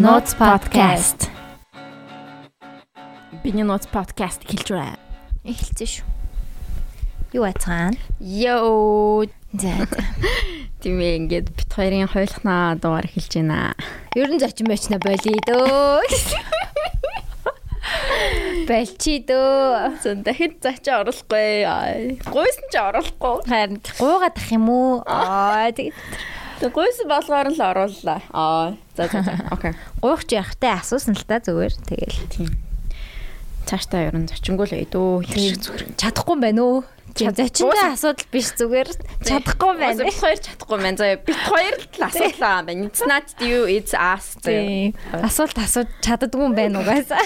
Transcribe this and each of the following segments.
Notes podcast. Биний Notes podcast хэлж байна. Эхэлсэн шүү. Юу ацгаан? Йоо. За. Тийм ээ ингээд бит хоёрын хойлохнаа дугаар хэлж байна. Ер нь зочин байчна болий дөө. Болчи дөө. Зэн дахид зачаа оруулахгүй. Гуйсан ч оруулахгүй. Харин гуугаад ах юм уу? Аа тэгээд Тэг гуйсан болгоор л орууллаа. Аа. За за за. Окей. гуух чи явахтай асуусан л та зүгээр. Тэгэл. Тийм. Цаашдаа ер нь зочинггүй л байдөө. Хэрэг зүгээр. Чадахгүй юм байна уу? Зочинтой асуудал биш зүгээр. Чадахгүй байна. Бит хоёр чадахгүй байна. Заа бит хоёр л асуудлаа байна. It's not you, it's us. Асуулт асууж чаддгүй юм байна угаасаа.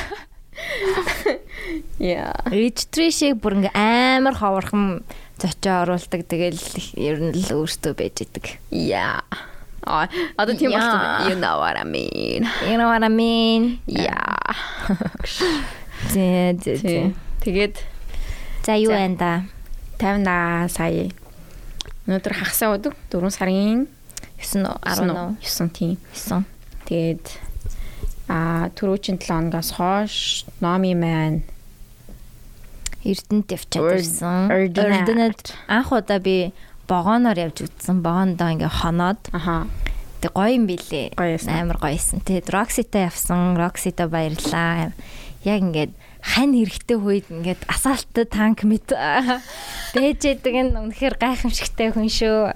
Яа. Registry шиг бүр ингээ амар ховорхон зочио оруулдаг. Тэгэл ер нь л өөртөө байж идэг. Yeah. Аа, одоо тийм болсон. You know what I mean. You know what I mean? Yeah. Зэ зэ зэ. Тэгээд За юу байна да? 50 сая. Өнөөдөр хагасаа өдөг 4 сарын 9 18 9 тийм. 9. Тэгээд а түрүүчийн 7 оноос хойш номи маань Эрдэнэт явчаад ирсэн. Эрдэнэт анх удаа би богоноор явж үзсэн. Богондоо ингээ хоноод аха тэг гоё юм билээ. Амар гоё байсан. Тэгээд Roxy-та явсан. Roxy-та баярлаа. Яг ингээд хань хэрэгтэй үед ингээд асаалттай танк мэт дээжэдэг нь үнэхээр гайхамшигтай хүн шүү.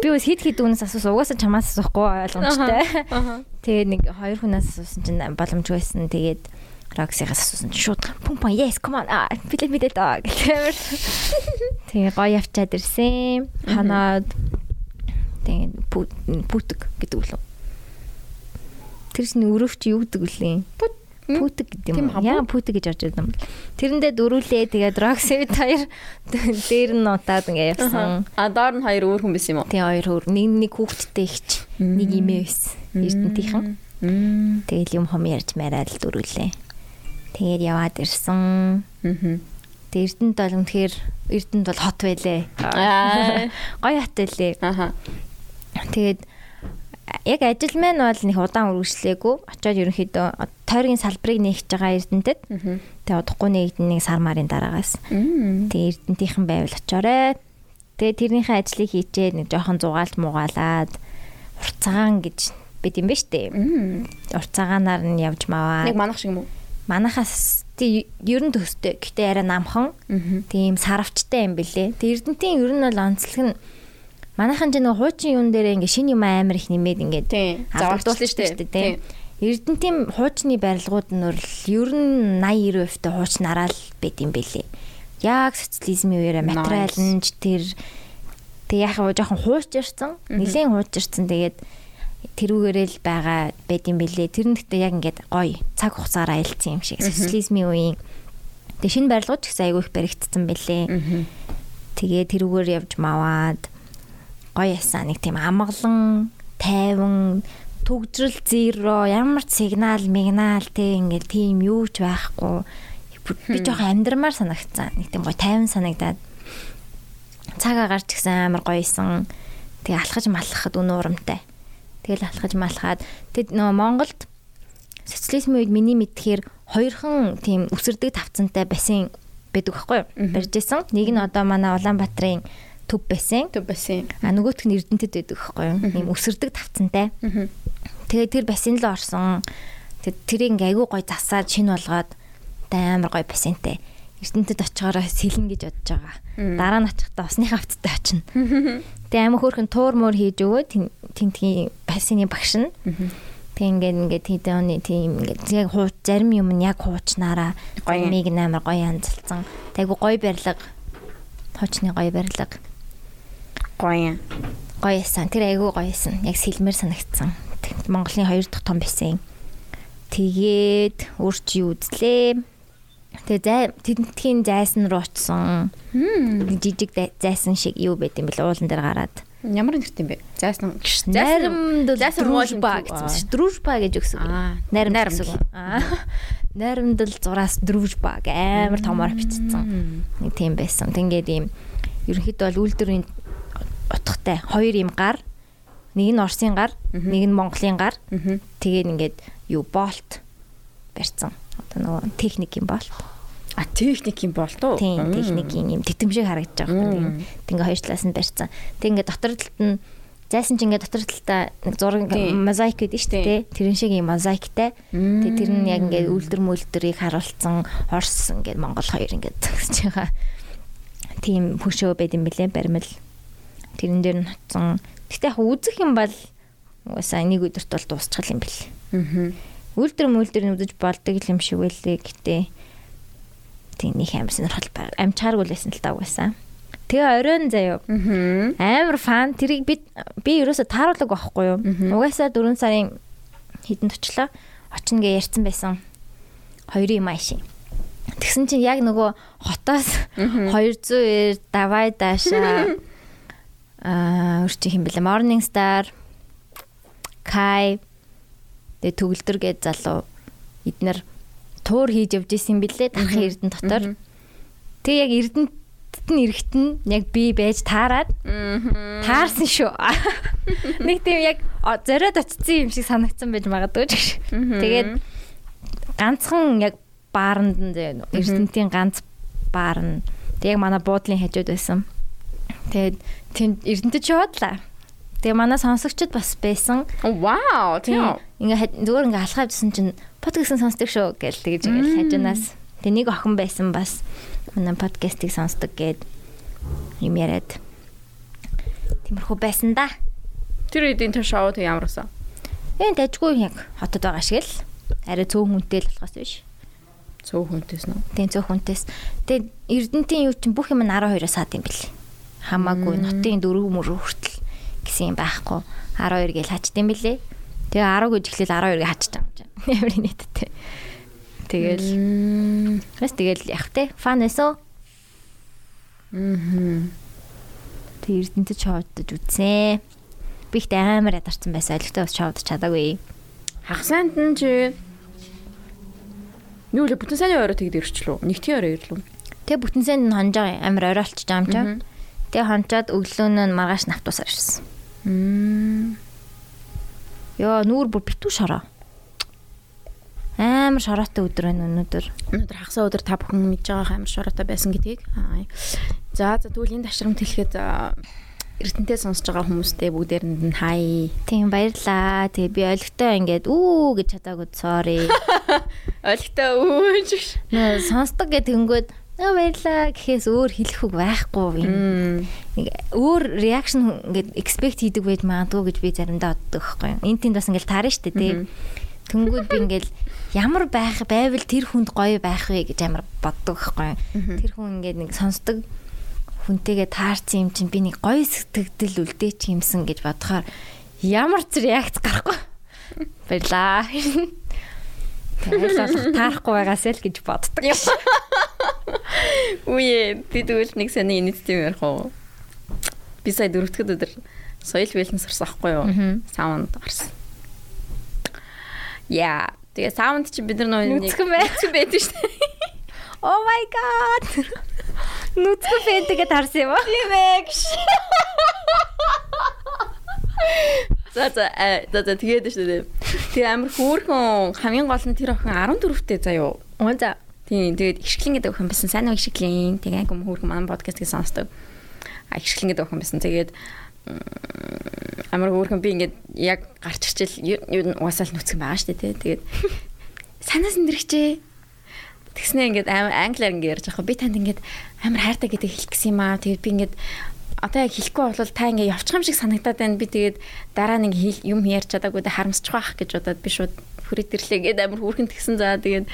Би бас хит хит үнээс асуусан. Угаасаа чамаас асуухгүй ойлгомжтой. Тэгээд нэг хоёр хүнээс асуусан чинь боломжгүй байсан. Тэгээд Роксигаас асуусан чинь шууд пум пум yes come on билет билет аа гэхээр тэгээ гоё явчаад ирсэн. Ханаад тэгээ пүтг гэдэг үлээ. Тэр чинь өрөвч юу гэдэг үлээ? Пүтг гэдэг юм. Яа пүтг гэж орж ирсэн юм. Тэрэндээ дөрүүлээ тэгээд Рокси хоёр дээр нь утаад ингээ явсан. а доор нь хоёр өөр хүн байсан юм уу? Тэгээ хоёр хөр нэг нэг хүүхэдтэй ихч нэг имээ байсан. Эрдэнтийнхэн. Тэгэл юм хом ярьж мараад л дөрүүлээ. Тэгээд яваад ирсэн. Тэгээд Эрдэнэт бол үнэхээр Эрдэнэт бол хот байлээ. Аа. Гоё хот байлээ. Аха. Тэгээд яг ажил маань бол нэг удаан үргэлжлээгүй. Очоод ерөнхийдөө тойргийн салбарыг нээгч байгаа Эрдэнэтэд. Тэгээд удахгүй нэгдэн нэг сар марын дараагаас. Тэгээд Эрдэнтийнхэн байвал очоорой. Тэгээд тэрнийхээ ажлыг хийчээд нэг жоохон зугаалт муугаалаад урцагаан гэж бид юм ба штэ. Урцагаанаар нь явж маваа. Нэг манах шиг юм уу? Манахаас тий ер нь төстэй. Гэтэ арай намхан. Тийм саравчтай юм бэлээ. Тэг Эрдэнтийн ер нь бол онцлог нь манайхан ч нэг хуучин юм дээр ингээ шинэ юм амар их нэмээд ингээд Тийм. авдуулсан шүү дээ тийм. Эрдэнтийн хуучны барилгууд нь ер нь 80 90% та хуучнараа л байд юм бэлээ. Яг социализмын үеэрээ Nice. материал нь ч тэр тэг яг хаа жоохон хуучирсан. Нилийн хуучирсан. Тэгээд тэрүүгээрээ л байгаа байд юм бэлээ. Тэр нь гэхдээ яг ингээд гоё цаг хугацаараа аялцсан юм шиг. Социализмын үеийн тэг шинэ барилгууд ч гэсэн айгүй их баригдсан бэлээ. Тэгээ тэрүүгээр явж маваад гоё ясаа нэг тийм амгалан тайван төгжрөл зеро ямар ч сигнал мигнал те ингээл тийм юу ч байхгүй. Би жоохон амьдрмаар санагцсан. Нэг тийм гоё тайван санагдаад. Цаг агаар ч гэсэн амар гоёсэн. Тэгээ алхаж малхахад үнэ урамтай тэгэл алхаж малхаад тэг нөө Монголд социализмын үед миний мэдхээр хоёрхан тийм үсэрдэг тавцантай бассейн байдаг байхгүй юу барьжсэн нэг нь одоо манай Улаанбаатарын төв бассейн Төв бассейн. А нөгөөх нь Эрдэнэтэд байдаг байхгүй юу? Ийм өсөрдөг тавцантай. Тэгээ тэр бассейн л орсон. Тэгээ тэрийг ингээ айгүй гой засаад шин болгоод амар гой бассейнтэй. Эрдэнэтэд очихороо сэлнэ гэж бодож байгаа. Дараа нь очихдаа усны хавцтай очино. Тэгээ амар хөөрхөн туур муур хийж өгөө тентгийн бассейны багш нь. Тэг ингээд ингээд хэдэн оны тийм ингээд яг хууч зарим юм нь яг юм. гоёмыг амар гоё янзалсан. Тэг айгүй гоё барилга. Хуучны гоё барилга. Гоё. гоё ясан. Тэр айгүй гоё ясан. Яг сэлмэр санагдсан. Монголын хоёр дахь том бассейн. Тэгээд өөрч юу үзлээ. Тэгээ зай тентхийн зайсан руу очсон. Жижиг зайсан шиг юу байт юм бэл уулан дээр гараад. Ямар нэрт юм бэ? Зайсан. Наримд дружба гэсэн шүү. Дружба гэж өгсөн. Наримд Наримд. гэсэн. Аа. Наримдл зураас дружба амар томоор бичсэн. Нэг тийм байсан. Ингээд ийм ерөнхийдөө бол үйлдвэрийн утгатай хоёр юм гар нэг нь Орсын гар, нэг нь Монголын гар. Тэгээд ингээд юу болт барьсан. Одоо нөгөө техникийн болт. А техникийн болт уу? Тийм, Мм. техникийн юм тэтэмшиг харагдаж байгаа юм. Тэг ингээ хоёр талаас нь барьсан. Тэг ингээ дотор талд нь зайсан чинь ингээ дотор талдаа нэг зураг Тийм. мозаик гэдэг шүү дээ. Тэрэн шиг юм мозаиктай. Тэг тэр нь яг ингээ үлдэр мүлдэрийг харуулсан Орс ингээ Монгол хоёр ингээ зогсож байгаа. Тийм хөшөө байд юм бэлээ баримл. Тэрэн дээр нь хоцсон. Гэтэ яг үзэх юм бол угаасаа нэг өдөрт бол дуусчих юм бэл. Мгм. Үлдэр мүлдэр нь үзэж болдог юм шиг байлээ гэтээ тийм нэг амар сонирхол байг. Амчааргүй л байсан л та угаасаа. Тэгээ оройн Мгм. амар фан тэрийг би би ерөөсө тааруулаг байхгүй юу. Угаасаа 4 сарын хэдэнд очлоо. Очно гэ ярьсан байсан. Хоёрын майшин. Тэгсэн чинь яг нөгөө хотоос 200-ээр давай даашаа аа өрчих юм бэлээ. Morning Star Kai тэгээ төгөлдөр гэж залуу эднэр туур хийж явж исэн бэлээ дахин эрдэн дотор. Тэг яг эрдэнэт нь эрэхт нь яг би байж таарад таарсан шүү. Нэг тийм яг зориод очсон юм шиг санагдсан байж магадгүй ч гэж. Тэгээд ганцхан яг бааранд нь эрдэнтийн ганц баар нь тэг яг манай буудлын хажууд байсан. Тэгээд тэнд эрдэнтэд шуудлаа. Тэгээ манай сонсогчд бас байсан. Вау, тийм. Ингээ зүгээр ингээ алхаа авчихсан чинь подкастын сонсдог шүү гэж тэгж ингээл хажуунаас. Тэгээ нэг охин байсан бас манай подкастыг сонсдог гэд юм яриад. Тиймэрхүү байсан да. Тэр эдийн тэр шоу тэг ямар байсан? Энэ дажгүй яг хотод байгаа шиг л арай цөөн хүнтэй л болохоос биш. Цөөх хүнтэйс нөө. Тийм цөөх хүнтэйс. Тэгээ Эрдэнтийн юу чинь бүх юм нь 12-оос саад юм бэл. Хамаагүй нотын дөрөв мөрөв хүртэл гэсэн юм байхгүй. 12 гэж хачдсан бэлээ. Тэгээ 10 гэж эхлээл 12 гэж хачсан юм чинь. Ямар нийттэй. Тэгэл бас тэгэл яг те фан эсо. Мгм. Тэг Эрдэнэт шоудаж үзсэн. Би ихтэй амар ядарсан байсан. Олигтой бас шоудаж чадаагүй. Хагасанд нь чи Юу л бүтэн сайн орой тэгд ирчлөө. Нэгтгэн орой ирлээ. Тэгээ бүтэн санд нь хонж байгаа юм. амар оройлч байгаа юм чинь. Мгм. Тэгээ хончоод өглөө нь маргааш навтуусаар ирсэн. Йоо нүүр бүр битүү шороо. Амар шороотой өдөр байна өнөөдөр. Өнөөдөр хагасаа өдөр та бүхэн мэдж байгаа амар шороотой байсан гэдгийг. За за тэгвэл энэ ташрамт хэлэхэд аа, Эрдэнэтэй сонсож байгаа хүмүүстээ бүгдээрэнд нь хай. Тийм баярлаа. Тэгээ би олигтой ингээд үү гэж чадаагүй sorry. Олигтой үүж. Нөө сонсдог гэдэг тэнгүүд аа баярлаа гэхээс өөр хэлэх үг байхгүй юм. Нэг өөр реакшн ингээд expect хийдэг байж магадгүй гэж би заримдаа боддог байхгүй юу. Энд тэнд бас ингээд таарна штэ тий. Тэнгүүд би ингээд ямар байх байвал тэр хүнд гоё байх вэ гэж амар боддог байхгүй юу. Тэр хүн ингээд нэг сонсдог хүнтэйгээ таарсан юм чинь би нэг гоё сэтгэл үлдээч юмсан гэж бодохоор ямар ч реакц гарахгүй. Баярлаа. Тэгээд таарахгүй байгаас л гэж боддог. Үе би тэгвэл нэг сони инэттэй юм ярих уу? Би сая дөрөвдөд өдөр соёл бэлэн сарсан ахгүй юу? Саунд гарсан. Яа, тэгээ саунд чи бид нар нэг Нүцгэн бай. Нүцгэн байдаг шүү дээ. Oh my god. Нүцгэн фэнтэйгээ таарсан юм аа. Тийм ээ. За за э, за за тэгээд шүү дээ. Тэгээ амар хөөрхөн хамгийн гол нь тэр охин 14-тэй заяо. Оо за. Тийм тэгээд ихшгэлэн гэдэг охин байсан. Сайн уу ихшгэлэн. Тэгээ ангим хөөрхөн манай подкастыг сонсдог. А ихшгэлэн гэдэг охин байсан. Тэгээд амар хөөрхөн би ингээд яг гарч ирчил юу нь угаасаа л нүцгэн байгаа шүү дээ. Тэгээд санаас нэрхчээ. Тэгснэ ингээд амар англиар ингээд ярьж байгаа. Би танд ингээд амар хайртай гэдэг хэлэх гэсэн юм аа. Тэгээд би ингээд одоо яг хэлэхгүй бол та ингээ явчих юм шиг санагдаад байна. Би тэгээд дараа нэг хэл- юм ярьж чадаагүй дэ харамсчих واخ гэж бодоод би шууд хүрээд ирлээ гээд амар хүүхэн тгсэн за тэгээд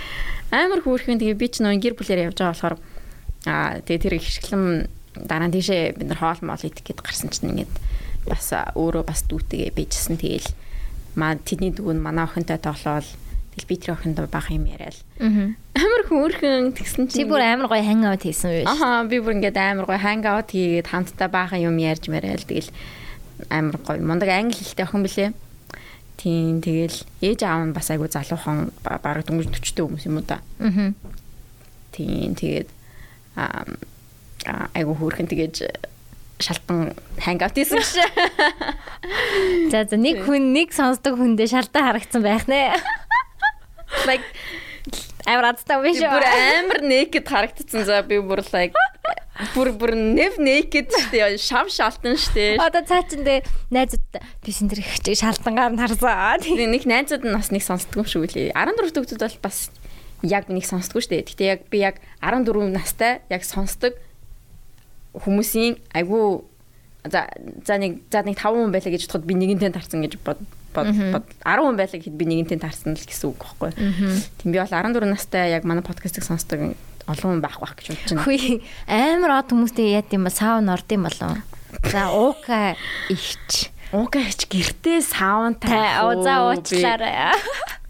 амар хүүхэн тэгээд би ч нөө гэр бүлээр явж байгаа болохоор аа тэгээд тэр их хэсгэлэн дараа нь тийшээ бид нар хоол моол идэх гээд гарсан чинь ингээд бас а, өөрөө бас дүүтэйгээ бийжсэн тэгэл маа тэдний дүү нь манай охинтой тоглоол тэгэл би тэр охиндоо баах юм яриад Аа. амар хүүхэн тэгсэн Чи чинь бүр амар гоё ханг аваад хийсэн үү? Аха би бүр ингээд амар гоё ханг аут хийгээд хамтдаа баахан юм ярьж марайл тэгэл амар гоё мундаг англи хэлтэй охин блэ. Тийм тэгэл ээж аав нь бас айгу залуухан ба- бараг дөнгөж 40 төв хүмүүс юм уу да. Аа. Тийм тэгээд аа айгу хөөрхөн тэгэж шалтан хангаут хийсэн гэж. За за нэг хүн нэг сонсдог хүндээ шалдан харагдсан байх нэ. Like Амар адтай биш бүр үү? амар naked харагдсан. За би бүр like бүр бүр нэв naked штэ шав шалтан штэ. Одоо цаа чин дэ найзууд тийшин тэр их чиг шалдангаар нь харсан. Тэгээ нэг найзууд нь бас нэг сонсдгоо шүү лээ. 14 дэх бол бас яг нэг сонсдгоо штэ. Гэтэ яг би яг 14 настай яг сонсдог хүмүүсийн айгу за за нэг за нэг 5 хүн байлаа гэж бодоход би нэгэнтэй тарсан гэж бод бод бод 10 хүн байлаа гэхэд би нэгэнтэй тарсан л гэсэн үг байхгүй. Тийм би бол 14 настай яг манай подкастыг сонсдог олон хүн байх байх гэж бодож байна. Хүй амар од хүмүүстэй яа гэм ба саун орд юм болов. За уука ихч. Ууга хич гэртээ саунд Та оо за уучлаарай.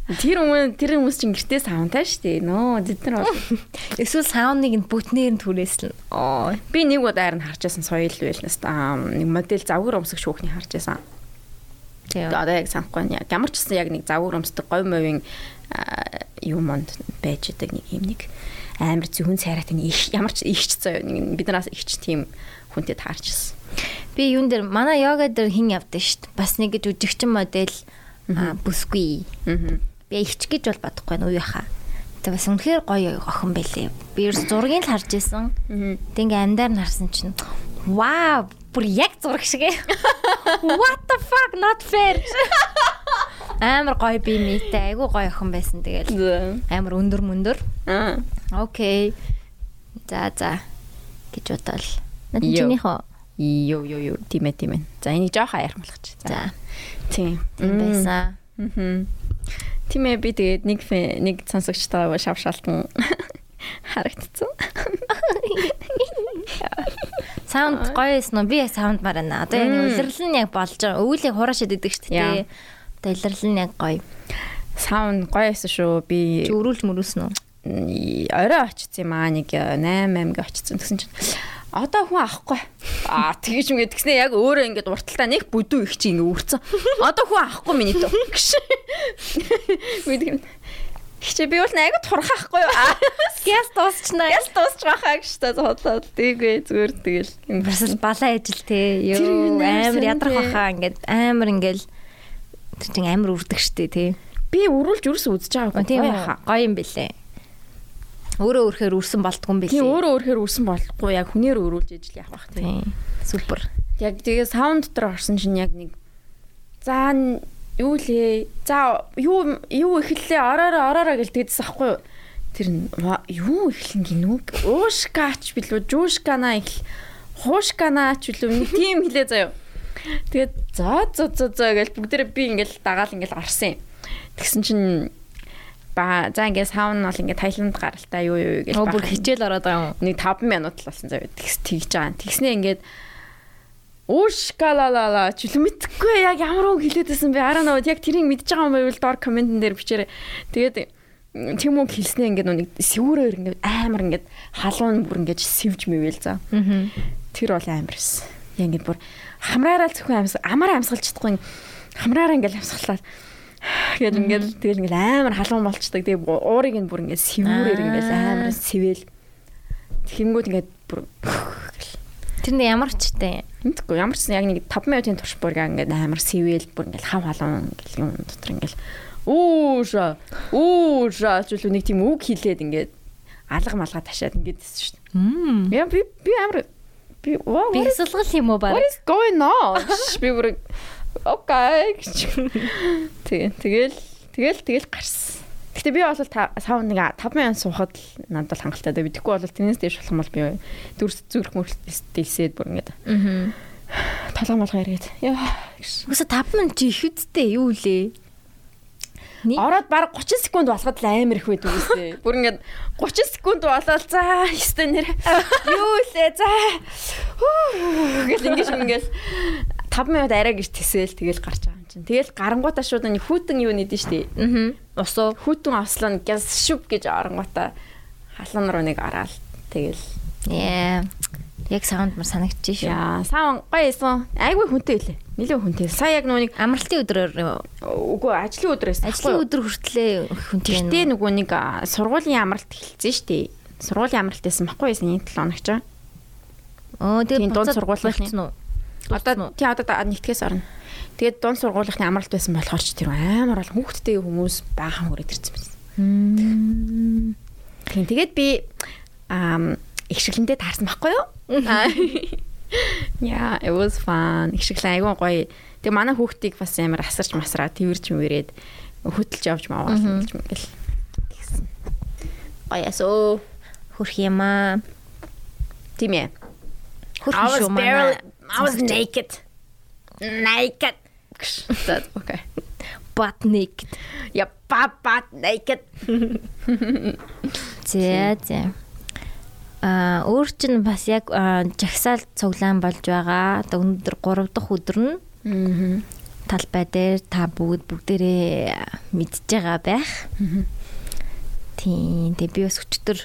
Тэр хүмүүс тэр хүмүүс чинь гэртээ саунтай шүү дээ. Нөө бид нар бол Эсвэл сауныг нь бүтнээр нь түрээслэн. оо би нэг удаа харж байсан соёл байлнаас та нэг модель завгар өмсөх шүүхний харж байсан. Одоо яг санахгүй байна. Ямар ч гэсэн яг нэг завгар өмсдөг гой мовын юм монд байж байгаа нэг юм нэг амар зөвхөн цайраатай их ямар ч ихч заяа нэг бид нараас ихч тийм хүнтэй таарч байсан. Би юун дээр манай йога дээр хин явдсан шүү дээ. Бас нэг гэж үжигчин модель бүсгүй. Би ихч гэж бол бодохгүй нүү яхаа. Тэ бас үнэхээр гоё охин байлээ. Би ерөөс зургийг л харж исэн. Тэг ингээм амдаар нь харсан чинь вау бүр яг зураг шиг ээ. What the fuck not fair. Амар гоё би мэйтэй айгу гоё охин байсан тэгэл. Амар өндөр мөндөр. Аа. Окей. За за гэж бодвол. Над чинийхөө. Йоо ёо ёо тийм ээ тийм ээ. За энийг жоохон аярмалгач. За тийм. тийм байсан. Аа. Тийм ээ би тэгээд нэг нэг сонсогчтойгоо шавшаалтан харагдсан. Саунд гоё эсэн үү? Би яг саунд марана. Одоо яг улирлал нь яг болж байгаа. Өвөлийг хураашаад идэг шүү дээ. Одоо улирлал нь яг гоё. Саунд гоё байсан шүү. Би Чи өрүүлж мөрүүлсэн үү? орой очсон юм аа нэг 8 аймаг очсон гэсэн чинь одоо хүн авахгүй. Аа тэгэж юм гэдгснээ яг өөрөө ингээд урталтаа нэг бүдүү их чи ингээд үрцэн. Одоо хүн авахгүй миний төө. гэж. Мэдгэн. Хичээ би бол айгу турхаахгүй юу? Гяс дуусчнаа. яс дуусч байхаа гэж та бодлоо. Тийгүй зүгээр тэгэл. Бас л балаа ажил те. Йоо амар ядрах баха ингээд амар ингээл тэр чинь амар үрдэг штэ те. Би өрүүлж юус үзэж гоё үү? хаа. Гоё юм бэлээ. Өөрөө өөрөөр үрсэн болтгүй юм бэлээ. Тийм өөрөө өөрөөр үрсэн болохгүй яг хүнээр өрүүлж ижил явах бах. Тийм. Супер. Яг тэгээ саунд дотор орсон чинь яг нэг за н- юу лээ. За юу юу эхэллээ ороороо ороороо гэж тэгдсэн аахгүй юу? Тэр юу эхлэн гинүү? Уушкач билүү? Жуушкана эхл. Хуушканач билүү? Нэг тийм хэлээ заяа. Тэгээд за за за за гэж бүгдээрээ би ингээл дагаал ингээл орсон юм. Тэгсэн чинь ба за ингээд саун бол ингээд Таиланд гаралтай юу юу гэж Оо бүр хичээл ороод байгаа юм. нэг 5 минут л болсон зав. Тэгс тэгж байгаа. Тэгснээ ингээд Ушкалалала чүл мэдхгүй яг ямар үг хэлээдсэн бэ? Араа навод яг тэрийг мэдж байгаа юм байвал доор комментэн дээр бичээрэй. Тэгээд тийм үг хэлснээ ингээд нэг сэвүүрээр ингээд амар ингээд халуун бүр ингээд сэвж мэвэл за. Тэр бол амар эс. Яг ингээд бүр хамраараа зөвхөн амьсгал амар амьсгалж чадахгүй хамраараа ингээд амьсгалаад гээд ингээд тэгэл ингээд амар халуун болчдаг. Тэгээ уурыг нь бүр ингээд сэвүүрээр ингээд амар сэвэл тэгэнгүүт ингээд бүр Тэр нэг ямар ч тээ. Мэдгүй ямар ч яг нэг 5 минутын турш бүр ингээд амар сэвэл бүр ингээд хав халуун ингээд юм дотор ингээд ууша ууша чүлүү нэг тийм үг хэлээд ингээд алга малга ташаад ингээд байсан шүү дээ. Мм. Яа би би амар би what Би хэсэлгэл юм уу what баг? is going on? Би бүр окей. Тэгээ тэгэл тэгэл тэгэл гарсан. Гэтэ би бол сав нэг 5 минут суухад л надад л хангалттай даа. Бидэхгүй бол тэрнээс дээш болох юм бол би дүрс зүрх мөрөлт дэлсээд бүр ингээд Аа. толгой молгоо эргээд яа гэж. Үгүй 5 минут чи их үсттэй юу лээ? Ороод баг 30 секунд болоход л амар их байдаг үстэй. Бүр ингээд 30 секунд болоод за ёстой нэр юу лээ за хүү гэл ингэж ингээл 5 минут арай гэж тэсэл тэгэл гарч байгаа чинь. Тэгэл гарангуудаа шууд нэг хүүтэн юу нэдэн штий. Аа. Усуу. Хүүтэн ослоо гяс шүп гэж оронгуудаа халуун руу нэг ороод тэгэл Яа. Яг саунд мар санагдчих шүү. яа саан гоё исэн. Айгүй хүнтэй илээ. Нилээ хүнтэй. Сая яг нүг Амралтын өдрөөр үгүй ажлын өдрөөс ажлын өдөр хүртлээ хүнтэй Гэтэ нөгөө нэг сургуулийн амралт эхэлсэн шүү дээ. Сургуулийн амралт байсан баггүй байсан энэ 7 хоног ч. Оо тэгээд дунд сургуулийнхны. болчихсон уу? Одоо тий одоо нэгтгэс орно. Тэгээд дунд сургуулийнхны амралт байсан болохоор ч тэр амар бол хүүхдтэй хүмүүс баахан хүрээд ирсэн байсан. Тийм тэгээд би их шиглэндээ таарсан байхгүй юу? Аа. Yeah, it was fun. Их шиглэн айгүй гоё. Тэгээ манай хүүхдийг бас амар асарч масраа тэрч мөрөөд хөтөлж явж маваа гэж мэгэл. Тэгсэн. Гоёсоо. Хөрх юм аа. Тийм ээ. Хөрх barely манай. I was naked. Naked. That's okay. Butt naked. Я папа naked. Зэ зэ. Аа өөр чинь бас яг аа, жагсаал цуглаан болж байгаа. Одоо өнөөдөр 3 дахь өдөр нь Мм. талбай дээр та бүгд бүгдээрээ мэдж байгаа байх. Тийм. Тэгээ би бас өчтөр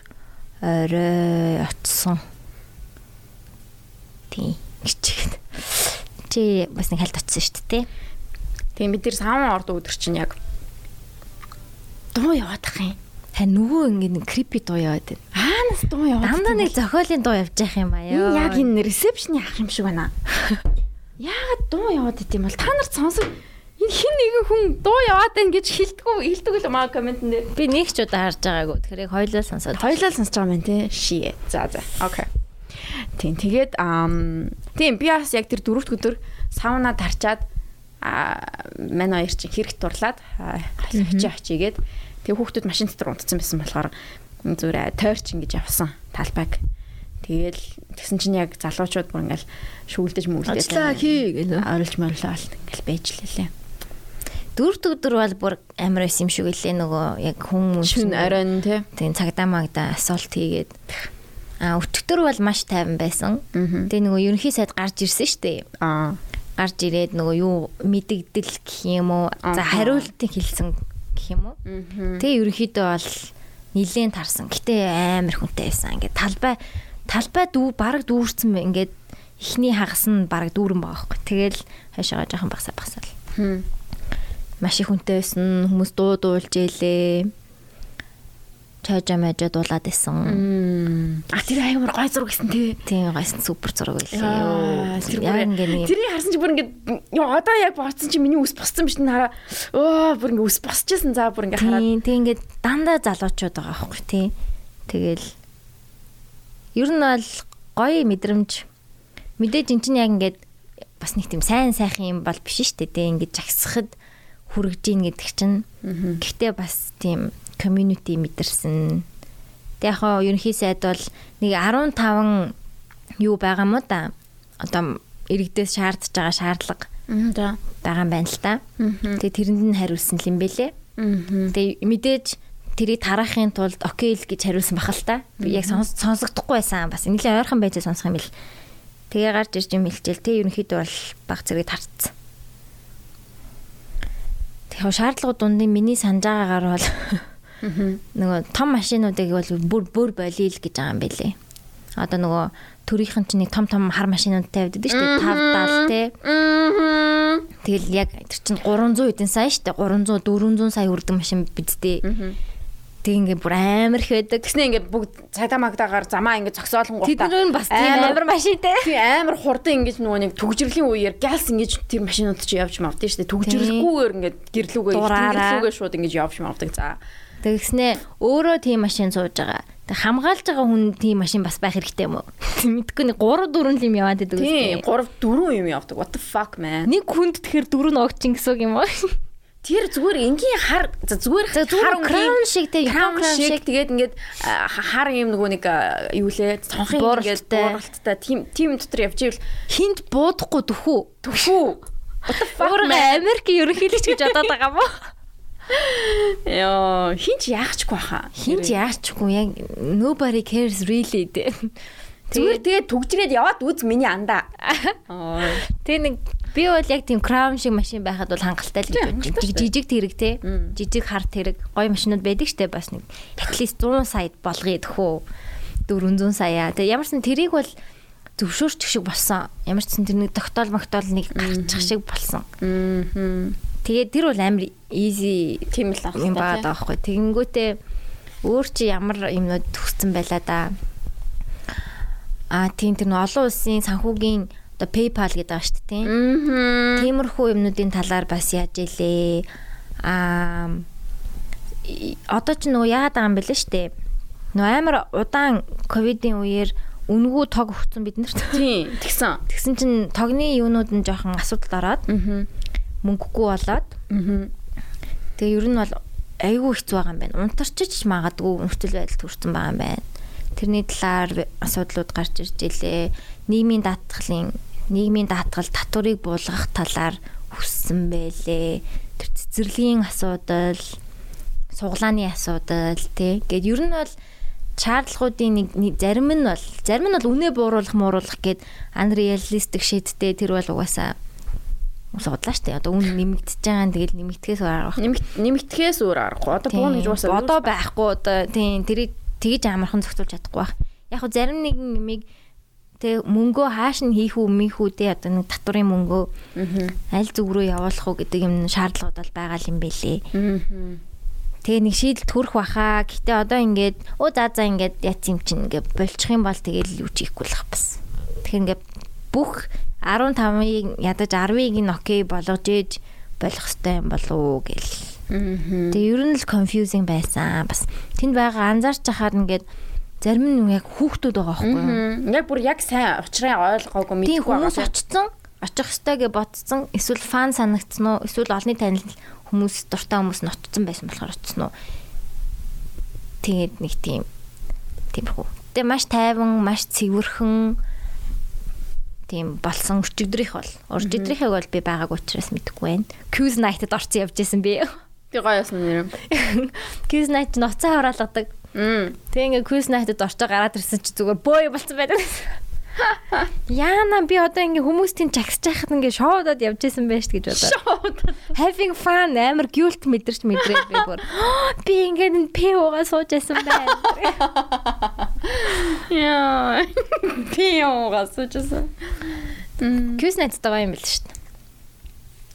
орой очсон. Тийм. Гिचгэд. Чи бас нэг хальт очсон шүү дээ. Тийм бид нэр саван орд өдөр чинь яг дуу яваадах юм. Ха нөгөө ингэ крипи дуу яваад байна. Аанаас дуу яваад. Дандаа нэг зохиолын дуу явж явах юм аа ёо. Энэ яг энэ ресепшны ах юм шиг байна. Яагаад дуу яваад ит юм бол та нарт сонсог энэ хин нэгэн хүн дуу яваад байна гэж хэлдэггүй хэлдэг л маа коммент дээр. би нэг ч удаа харж байгаагүй. Тэгэхээр яг хоёлоо сонсоод. Хоёлаа сонсож байгаа юм тий. Шие. За за. Окей. Тийм тэгээд ам тийм би бас яг тэр дөрөвт өдөр сауна тарчаад а мань хоёр чинь хэрэг турлаад очиж очигээд тэг хүүхдүүд машин дотор унтцсан байсан болохоор зүрэ тойрч ингэж явсан талбайг. Тэгэл тэгсэн чинь яг залуучууд бүр ингээл шүүлдэж мүлдэж Ажлаа хий гэлөө. орилж морлоо ингээл байж лээ. Дөрөвт өдөр бол бүр амар байсан юм шиг үлээ нөгөө яг хүмүүс Шүн оройн тий. тийм цагдаа магдаа асуулт хийгээд а өчтөр бол маш тайван байсан. Тэгээ нөгөө ерөнхий сайд гарч ирсэн шүү дээ. Гарч ирээд нөгөө юу мэдэгдэл гэх юм уу? За хариултыг хэлсэн гэх юм уу? Тэгээ ерөнхийдөө бол нилээн тарсан. Гэтэ амар хүнтэй байсан. Ингээд талбай талбай дүү баг дүүрсэн. Ингээд ихний хагас нь баг дүүрэн байгаа байхгүй. Тэгэл хашаага жоохон багсаа багсаал. Маш их хүнтэй байсан. Хүмүүс дуу дуулж ялээ. Чажа мажа дуулаад исэн. А тэр аймар гой зураг гэсэн тий. Тийм гайсан супер зураг тэр Яг ингээд нэг тэрийг харсан чи бүр ингээд ёо одоо яг бодсон чи миний ус босцсон биш нь хараа. Өө бүр ингээд ус босчихсон за бүр ингээд хараад. Тийм, тийм ингээд дандаа залуучууд байгаа байхгүй тий. Тэгэл ер нь бол гоё мэдрэмж мэдээж эн чинь яг ингээд бас нэг тийм сайн сайхан юм бол биш шүү дээ. Ингээд жагсахад хүрэж ийн гэдэг чинь. Гэхдээ бас тийм community мэдэрсэн. Тэг яг хоо ерөнхий сайд бол нэг 15 юу байгаа мó да. Одоо иргэдээс шаардж байгаа шаардлага байгаа юм байна л та. Тэгээ тэрэнд нь хариулсан юм бэлээ. Тэгээ мэдээж тэрийг тараахын тулд окей л гэж хариулсан бахал та. Би яг сонс- сонсогдохгүй байсан. Бас нэлээд ойрхон байж сонсох юм бэл. Тэгээ гарч ирж юм хэлчихэл тэ ерөнхийдөө бол баг зэрэг тарцсан. Тэгээ шаардлагууд дундын миний санаж байгаагаар бол нөгөө том машинуудыг бол бүр бүр болийл гэж байгаа юм бэлээ. Одоо нөгөө төрийнхэн чинь нэг том том хар машинууд тавьдаг шүү дээ. 5 70 те. Мм. Тэгэл яг тэр чинь 300 хэдэн сая шүү дээ. 300 400 сая хүрдэг машин бидтэй. Тэг ингээ бүр амар их байдаг. Тэгснэ ингээд бүгд цагдаа магтаагаар замаа ингээд зогсоолон Тэд нар нь бас тийм амар машинтэй. тий амар хурдан ингэж нөгөө нэг төгжрлийн үеэр галс ингэж тэр машинууд чи явж мавд шүү дээ. Төгжрэлгүйгээр ингээд гэрлүүгээ гэрлүүгээ шууд ингэж явж мавдаг за. Тэгснэ өөрөө тийм машин сууж байгаа. Тэг хамгаалж байгаа хүн тийм машин бас байх хэрэгтэй юм уу? Мэдгүй нэг 3 4 юм яваад байдаг үстэй. 3 4 юм явдаг. What the fuck man. Нэг хүнд тэгэхээр дөрөв нь огчин гэсэн үг юм уу? Тэр зүгээр энгийн хар зүгээр зүгээр краун шиг те краун шиг тэгээд ингээд хар юм нөгөө нэг юу лээ цонхын ингээд Бууралттай. тим тим дотор явж ивэл хинт буудахгүй төхөө. төвхүү. What the fuck Өөрөө man. Америк ерөнхийлөгч гэж бодоод байгаа мó. Яа, хинч яахчгүй баха. Хинт яачгүй яг nobody cares really те. Зүгээр тэгээд төгжрээд яваад үз миний андаа. Аа. Тэг нэг би бол яг тийм краун шиг машин байхад бол хангалттай л гэж бодчих. Жижиг тэрэг те. Жижиг хар тэрэг гоё машинууд байдаг штэ бас нэг at least 100 сая болгоё тэхүү. 400 сая. Тэг ямарсан тэрийг бол зөвшөөрчих шиг болсон. Ямар ч сан тэр нэг тогтоол магтоол нэг гарчих шиг болсон. Мм. Тэгээд тэр бол амар easy Тийм л юм байгаа даа байхгүй. Тэгэнгүүтээ өөр чи ямар юмнууд төгссөн байлаа да. Аа тийм тэр олон улсын санхүүгийн одоо PayPal гэдэг байгаа шүү дээ. Тиймэрхүү юмнуудын талаар бас яаж илээ. Аа одоо ч нөгөө яагаад байгаа юм бэлээ штэ. Нөгөө амар удаан ковидын үеэр үнгүү тог өгсөн бид нарт. Тийм. Тэгсэн. Тэгсэн чинь тогны юунууд нь жоохон асуудал ороод Аа. Мөнгөгүй болоод тэгээ ер нь бол айгүй хэцүү байгаа юм байна. Унтарчиж магадгүй нөхцөл байдал төрсэн байгаа юм байна. Тэрний талаар асуудлууд гарч ирж илээ. Нийгмийн даатгалын нийгмийн даатгал татварыг буулгах талаар хүссэн байлээ. Тэр цэцэрлэгийн асуудал, суглааны асуудал тий. Гэт ер нь бол шаардлагуудын нэг зарим нь бол зарим нь бол үнэ бууруулах мууруулах гэд unrealistic shitтэй тэр бол угаасаа судлаа штэ. Одоо үн нэмэгдэж байгаа нь тэгэл нэмэгдэхээс арга Нэмэгт нэмэгдэхээс өөр аргагүй. Одоо бууна гэж уусаа. одоо байхгүй одоо тийм тэрийг тэгж амархан зохицуулж чадахгүй байх. Яг хөө зарим нэгэн нэмийг тэг мөнгөө хааш нь хийх үү мийх үү те одоо нэг татварын мөнгөө аль зүг рүү явуулах уу гэдэг юм шаардлагууд бол байгаа юм бэлээ. Тэгээ нэг шийдэл төрөх баха. Гэтэ одоо ингээд өө за за ингээд яц юм чинь ингээд болчих юм бол тэгэл юу ч хийхгүй л бас. Тэгэхээр ингээд бүх 15-ыг ядаж 10-ыг нь окей болгож ээж болох хэвээр юм болов уу гэл. Тэгээ ер нь л confusing байсан. Бас тэнд байгаа анзаарч хахаар ингээд зарим нь яг хүүхдүүд байгаа байхгүй юу? Яг бүр яг сайн учраа ойлгоогүй Тийм мэдгүй байгаа. хүмүүс очсон, очих ёстой гэж бодсон. Эсвэл фан санагдсан уу? Эсвэл олонний танил хүмүүс дуртай хүмүүс нь очсон байсан болохоор очсон уу? Тэгээд нэг тийм тиймэрхүү. Тэгээ маш тайван, маш цэвэрхэн тийм болсон өчигдрийнх бол. Өчигдрийнхээ бол би байгааг учраас мэдэхгүй байна. Quiz night-д орсон явж исэн би. Би гоё ясна нэр. Quiz night нь уцаа хураалгадаг. Мм. Тэг ингээ quiz night-д орчоо гараад ирсэн чи зүгээр бөө болцсон байдаг. Яана би одоо ингээ хүмүүс тийм чагсаж байхад ингээ шоудад явж исэн байж гэж бодоо. Having fun амар guilt мэдэрч мэдрээд би бүр би ингээ энэ PO-га сууж байсан байна. Яа. Үчсэн. Мм. Quiz night байгаа юм бэл шүү дээ.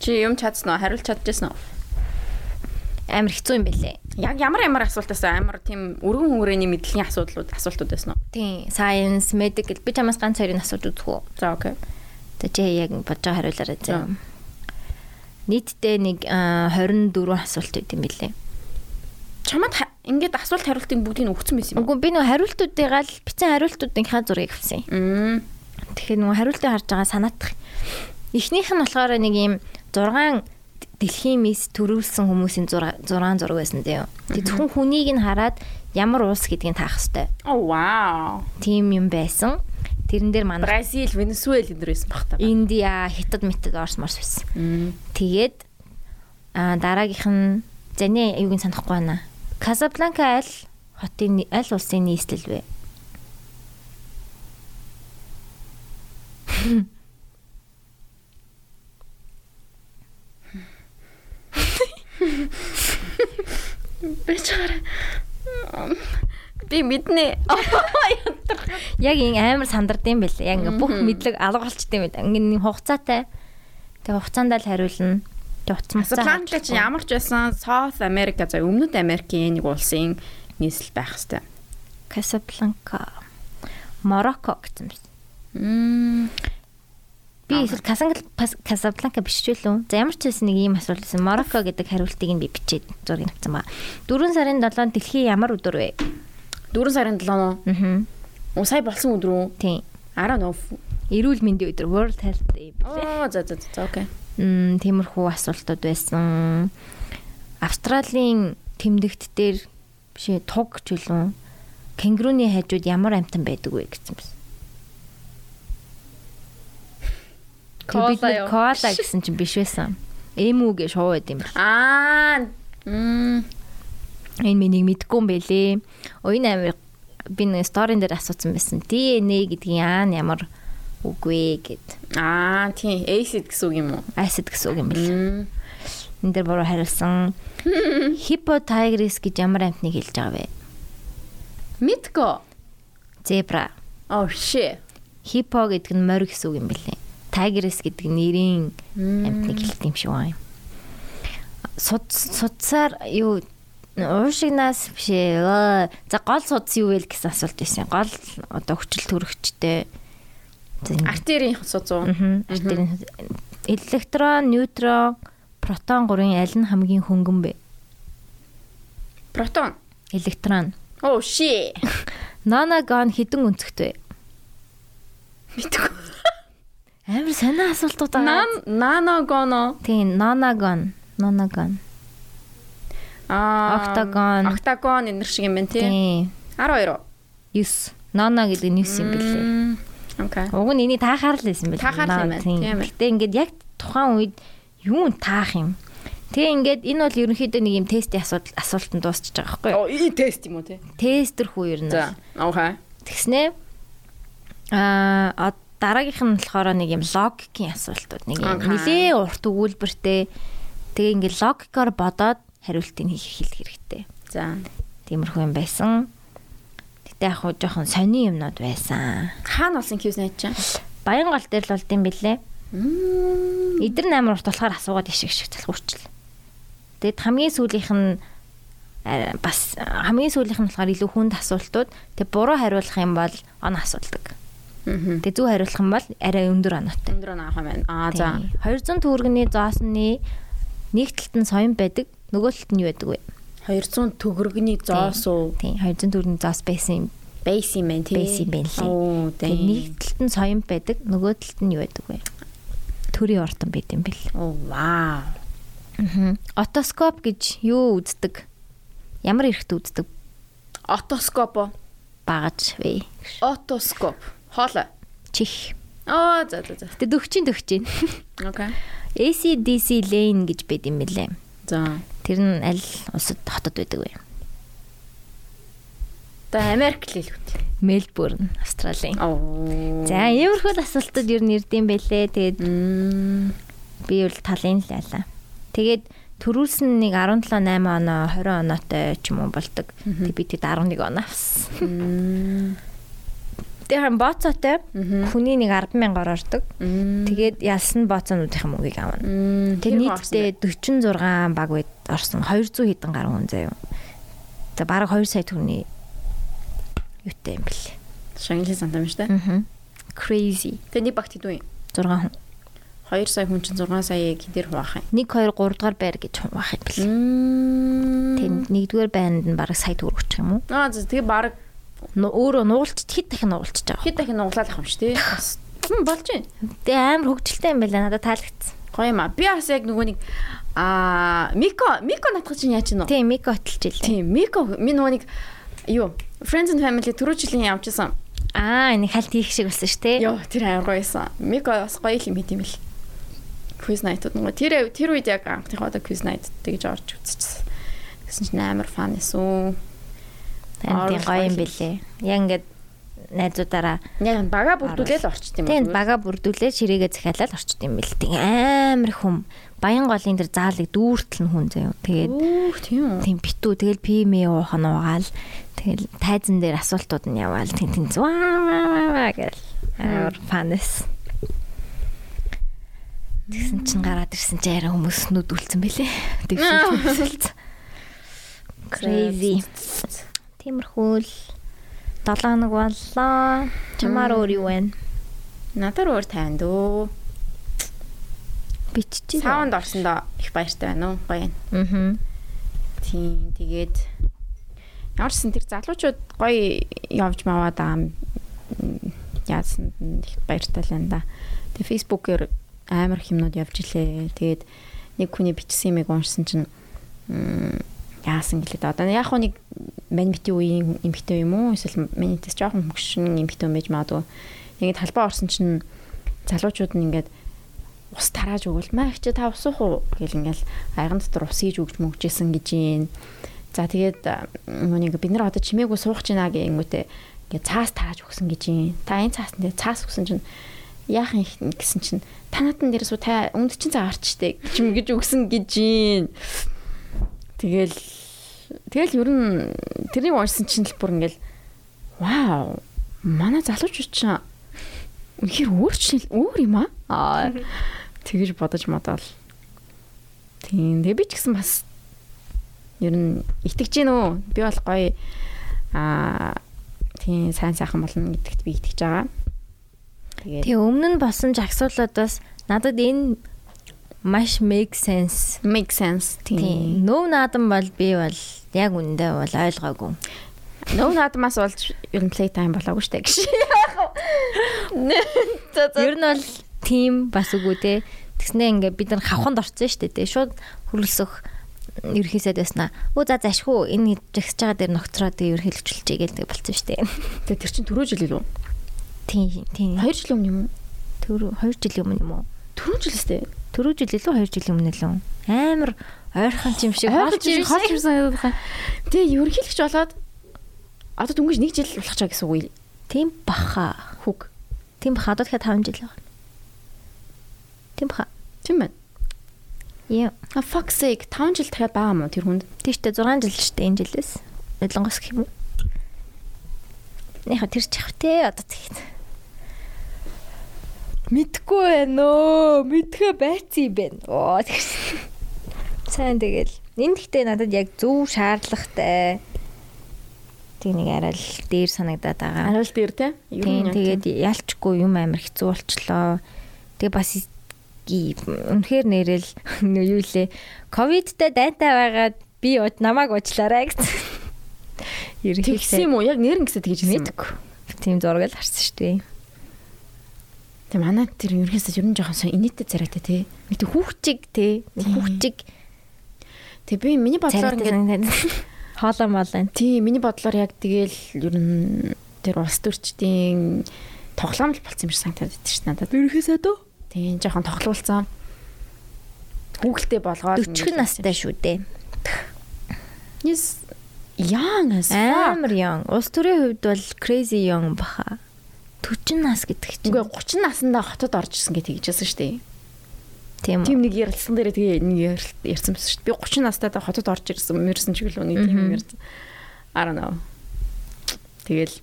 Чи юм чадсан уу? Хариулт чадчихсан уу? Амар хэцүү юм бэлээ. Яг ямар ямар асуултаас амар тийм өргөн хүрээний мэдлэгийн асуудлууд асуултууд байсан уу? Тийм science, medical би чамаас ганц хоёрыг асууж үзэх үү? За окей. Тэ чи яг бодож байгаа хариулаарай заа. Нийтдээ нэг аа, 24 асуулт өгд юм бэлээ. Чамд ингээд асуулт хариултын бүгдийг нь өгсөн байсан юм? Үгүй би нөө хариултуудыгаа л бичсэн хариултуудынхаа зургийг авсан. Мм. Тэгэхээр нөгөө хариултыг харж байгаа санаатах. Эхнийх нь болохоор нэг юм 6 дэлхийн мис төрүүлсэн хүмүүсийн 6 6 зураг байсан дээ. Тэг зөвхөн хүнийг нь хараад ямар улс гэдгийг таах хэвээр. Оо вау. Тим юм байсан. Тэрэн дээр манай Бразил, Венесуэл энэ дөрөөс баг та. Индиа, Хятад, Метад Орос морс байсан. Тэгээд а дараагийнх нь зэний юуг нь санахгүй байна. Казабланка аль хотын аль улсын нийслэл вэ? Би чараа. Би мэднэ. Яг ин амар сандардсан байлээ. Яг ингээ бүх мэдлэг алга болчтой юм байна. Ингээ хугацаатай. Тэгээ хугацаанд л хариулна. Тэгээ утсан Атланта чи ямар ч байсан South America за өмнөд Америкийн нэг улсын нийслэл байх хэвээр. Касабланка. Марокко гэсэн юм. Мм. Би эсвэл Касабланка биш ч үлээ. За ямар ч байсан нэг ийм асуулт байсан. Марокко гэдэг хариултыг нь би бичээд зургийг авсан ба. 4 сарын 7 дэлхий ямар өдөр вэ? 4 сарын 7 нөө. Аа. Уу сая болсон өдөр үү? Тийм. I don't know. Эрүүл мэндийн өдөр World Health Day билээ. Аа за за за окей. Мм тиймэрхүү асуултууд байсан. Австралийн тэмдэгт дээр биш ээ, туг үлээ. Кенгуруны хажууд ямар амтан байдаг вэ гэсэн юм. Кола юу? Кола гэсэн чинь биш байсан. Эмүү гэж шуу байд юм байна. Аа. Мм. Энэ миний мэдгүй юм бэлээ. Оюун амир би нэг сторин дээр асуусан байсан. DNA гэдгийг аа ямар үгүй гэд. Аа тийм acid гэсэн үг юм уу? Acid гэсэн үг юм бэл. Энд дээр буруу хариулсан. Hippo tigris гэж ямар амтныг хэлж байгаа вэ? Митко. Zebra. Oh shit. Hippo гэдэг нь морь гэсэн үг юм бэлээ. Tigris гэдэг нэрийн амтныг хэлдэг юм шиг байна. Суд судсаар юу уушигнаас биш ээ. За гол судас юу вэ гэсэн асуулт байсан. Гол одоо хүчил төрөгчтэй. Артерийн судас уу? Артерийн электрон, неутрон, протон гурын аль нь хамгийн хөнгөн бэ? Протон. Электрон. Oh shit. Нанагон хідэн өнцгтэй. Мэдгүй. Амар сонио асуултууд байгаа. Наногоно. Тийм, нанагон. Нанагон. Аа, октагон. Октагон энэ шиг юм байна тий. Тийм. 12. 9. Нана гэдэг нь 9 юм билээ. Окей. Уг нь энийг таахаар л байсан билээ. Таахаар юм байна. Гэтэ ингээд яг тухайн үед юу таах юм. Тэгээ ингээд энэ бол ерөнхийдөө нэг юм тестийн асуудал асуултанд дуусчихж байгаа байхгүй юу? Оо, и тест юм уу те? Тестер хүү ер нь. За. Окей. Тэгснэ аа дараагийнх нь болохоор нэг юм логикийн асуултууд нэг юм нилээ урт өгүүлбэртэй тэгээ ингээд логикоор бодоод хариултыг хийх хэрэгтэй. За. Тиймэрхүү юм байсан. Гэтэ яг хуу жоохон сони юмнууд байсан. Хаана болсон кьюз найт чаа? Баян гол дээр л болд юм бэлээ. Эдэр 8 урт болохоор асуугаад ишиг шиг залхуурчл. Тэгэд хамгийн сүүлийнх нь бас хамгийн сүүлийнх нь болохоор илүү хүнд асуултууд. Тэг буруу хариулах юм бол он асуулдаг. Тэг зөв хариулах юм бол арай өндөр оноотой. Өндөр оноо авах юм байна. Аа за. 200 төгрөгийн зоосны нэг талд нь соён байдаг, нөгөө талд нь юу байдаг вэ? 200 төгрөгний зоос уу? Тийм, 200 төгрөгийн зоос байсан юм. Бейс юм байна тий. Бейс юм байна лээ. Оо, тийм. Нэг талд нь соён байдаг, нөгөө талд нь юу байдаг вэ? Төрийн ортон байт юм бэл. Оо, вау. Аа. Отоскоп гэж юу үздэг? Ямар эрэхт үздэг? Отоскоп? Багаж вэ? Отоскоп. Хоол. Чих. Аа, за за за. Тэ дөгчин дөгчин. Окей. ACDC lane гэж байд юм бэлээ. За. Тэр нь аль улсад хотод байдаг вэ? Та Америк л хэлвэт. Мельбурн, Австралийн. За, иймэрхүү асуултууд ер нь ирдэм байлээ. Тэгээд би бол талын л ялаа. Тэгээд төрүүлсэн нэг 17 8 оноо 20 оноотой ч юм уу болдог. Тэг би тэд 11 оноо авсан. Тэр хан боцоотой хүний нэг 100000 ордог. Тэгээд ялсан боцоонуудын мөнгийг авна. Тэг нийтдээ 46 баг байд орсон 200 хэдэн гаруй хүн заяа. За бараг 2 сая төгрөний юутай юм бэл. Шангли сантам шүү дээ. Аа. Crazy. Нэг багт хэдэн юм? 6 хүн. 2 сая хүн чинь 6 саяыг хідэр хуваах юм. 1 2 3 дугаар байр гэж хуваах юм бэл. Тэг нэгдүгээр байранд нь бараг сая төгрөг өгчих юм уу? Аа тэгээ бараг өөрөө нуулч хэд дахин нуулчиж байгаа. Хэд дахин нуулаад авах юм шүү дээ. Бас болж байна. Тэгээ амар хөвгчлээ юм байна. Надад таалагдсан. Гоё юм аа. Би бас яг нөгөө нэг аа Мико Мико натгах чинь яаж гинөө? Тийм, Мико хөтөлж илээ. Тийм, Мико ми нөгөө нэг юу Friends and Family түрүү жилийн явжсан. Аа, энэ хальт хийх шиг болсон шүү дээ. Йоо, тэр амар гоё байсан. Мико бас гоё юм хийм л. Quiz night-ууд нөгөө тэр тэр үед яг анхныхоо одоо quiz night тэгж орж үзчихсэн. Гэсэн чинь амар фан эсүү. Тань гоё юм бэлээ. Яг ингээд найзуудаараа яг бага бүрдүүлээл орчт юм байна. Тийм бага бүрдүүлээ ширээгээ захиалаад орчт юм бэл. Тэг амар хүм. Баян голын дээр заалыг дүүртэл нь хүн заяа. Тэгээд тийм тийм битүү тэгэл пимэ уух нь уугаал. Тэгэл тайзан дээр асуултууд нь яваал. Тин тин зваа гэл. Амар фанэс. Тэгсэн чинь гараад ирсэн чи арай хүмүүс нүд үлдсэн бэлээ. Тэгсэн. Crazy. Тиймэрхүү л 7 хоног боллоо. Чамаар өөр юу вэ? Надаар өөр тайван дөө. Биччихээ. Саунд орсондоо их баяртай байна уу? Гоё юм. Аа. Тийм тэгээд ямарсан тэр залуучууд гоё явж маваад юм. Яасан их баяртай л энэ да. Тэгээ фейсбүүкээр амар хэмнүүд явж илээ. Тэгээд нэг хүний бичсэн юмыг уншсан чинь яасан гэлээд одоо яг хуу нэг манипти үеийн импитэ юм уу эсвэл манитес жоохон хөнгөшин импитэ байж магадгүй. Ингээд талбай орсон чинь залуучууд нь ингээд ус тарааж өгвөл маа чи та ус уух уу гэл ингээл аяган дотор ус хийж өгч мөгжсэн гэж юм. За тэгээд нүг бид нар одоо чимээгүй суух гэж байна гэнгүүтээ ингээд цаас тааж өгсөн гэж юм. Та энэ цаас дээр цаас өгсөн чинь яах юм гэсэн чинь та натан дээрээс та өмд чин цаа гарчтэй чим гэж өгсөн гэж юм. Тэгэл тэгэл ер нь тэрийг уншсан чинь л бүр ингээл вау манай залуучууд чинь үнэхээр өөрчлөл өөр юм аа. Тэгэж бодож модал. Тийм. Тэгээ би ч гэсэн бас Ер нь итгэж гин үү? Би бол гоё аа тийм сайн сайхан болно гэдэгт би итгэж байгаа. Тэгээ өмнө нь болсон жагсуулаад бас надад энэ маш make sense. make sense тийм. Нөв наадам бол би бол яг үндэ бол ойлгоогүй. Нөө наадмаас болж ер нь play time болоогүй штэ гэж. Ер нь бол тийм бас үгүй те. Тэгснээ ингээ бид нар хавханд орсон штэ те. Шууд хөрөлсөх ерхийсэд байснаа. Өө за зашгүй энэ жагсаж байгаа дээр ногтроо тэг ерхийлэгчлжээ гэлдэг болцсон штэ. Тэгээ тэр чин түрүү жил илүү. Тийм тийм. 2 жилийн өмнө юм уу? Түрүү 2 жилийн өмнө юм уу? Түрүү жил өстэй. Түрүү жил илүү 2 жилийн өмнө лөө. Амар ойрхон юм шиг юмсан байгаа. Тэгээ ерөнхийлөгч болоод одоо дөнгөж 1 жил болох чаа гэсэн үг. Тийм баха. Хүг. Тийм баха. Одоо дахиад 5 жил байгаа. Тийм баха. Тийм байна. Яа. А fuck sake 5 жил дахиад байгаа мó тэр хүнд. Тийштэй 6 жил шүү дээ энэ жилээс. Нодлонгос гэх юм уу? Нэхэ тэр чих те одоо тэгэхэд. Мэдгүй байна өө. Мэдхэ байцсан юм байна. Оо тэгсэн. Сайн тэгэл. Энэ гэхдээ надад яг зөв шаардлагатай. Тэг нэг арай л дээр санагдаад байгаа. Арай л дээр те. Нь яг тэгээд ялчгүй юм амар хэцүү болчлоо. Тэгээ бас үнэхээр нэрэл юу лээ. Ковидтай дайтай байгаад би намайг уучлаарай гэсэн. тийм. Тэгсэн юм уу? Яг нэрэн гэсэ тэгж мэдгүй. Тийм зураг л харсан шүү дээ. Тэг манай тэр ерөнхийдөө ер нь жоохон сон инээтэй царайтай те. Нэг тийм хүүхчиг те. Тийм. Хүүхчиг Тэг би миний бодлоор ингээд. Хоолоо молоо. тийм миний бодлоор яг тэгэл ер нь тэр улс төрчдийн тоглоом л болсон юм шиг санагдаад шүү дээ надад. Ерөөсөө дөө. Тийм жоохон тоглоулсан. Хүүхэлтэй болгоод 40 настай шүү дээ. Yes young as. Амар young. Улс төрийн хувьд бол crazy young баха. 40 нас гэдэг чинь. Үгүй 30 наснда хотод орж ирсэн гэж хэлжсэн шүү дээ. Тийм үү? Тийм нэг ярилцсан дээр тэгээ нэг ярьсан байсан шүү дээ. Би 30 настай та хотод орж ирсэн мэрсэн ч гэлөө нэг тийм ярьсан. I don't know. Тэгэл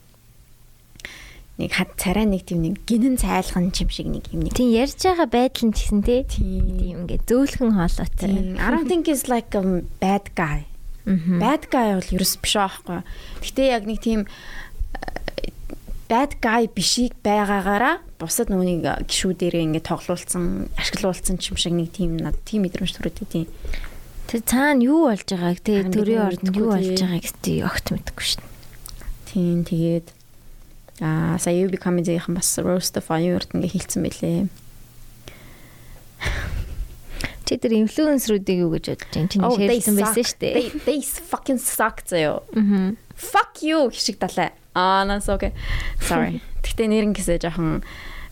нэг хад царай нэг тийм нэг гинэн цайлхан юм шиг нэг юм нэг. Тийм ярьж байгаа байдал нь гэсэн те. Тийм. Ингээд зөөлхөн хоолойтой. I don't think is like a bad guy. Bad guy бол ерөөс биш аахгүй. Гэтэ яг нэг тийм bad guy бишийг байгаагаараа бусад нүунийг гişүүдэрээ ингээд тоглуулсан, ашиглуулсан ч юм шиг нэг тийм над тийм мэдрэмж төрөд тийм. Тэр цаана юу болж байгааг Харин төрийн мэдгүй юу болж тий. байгааг тий огт мэдэхгүй дээ. Тийм тэгээд аа сая UB comedy-ийн бас roast of fire ингээд хэлсэн байлээ. Чи тэр инфлюенсерүүдийг юу гэж бодож байна? Чиний Oh, they шеэрлсэн байсан шүү дээ. They fucking suck заяо. Fuck you хишиг далай. Аа нас окей. Sorry. Гэтэ нэрэн гэсээ жоохон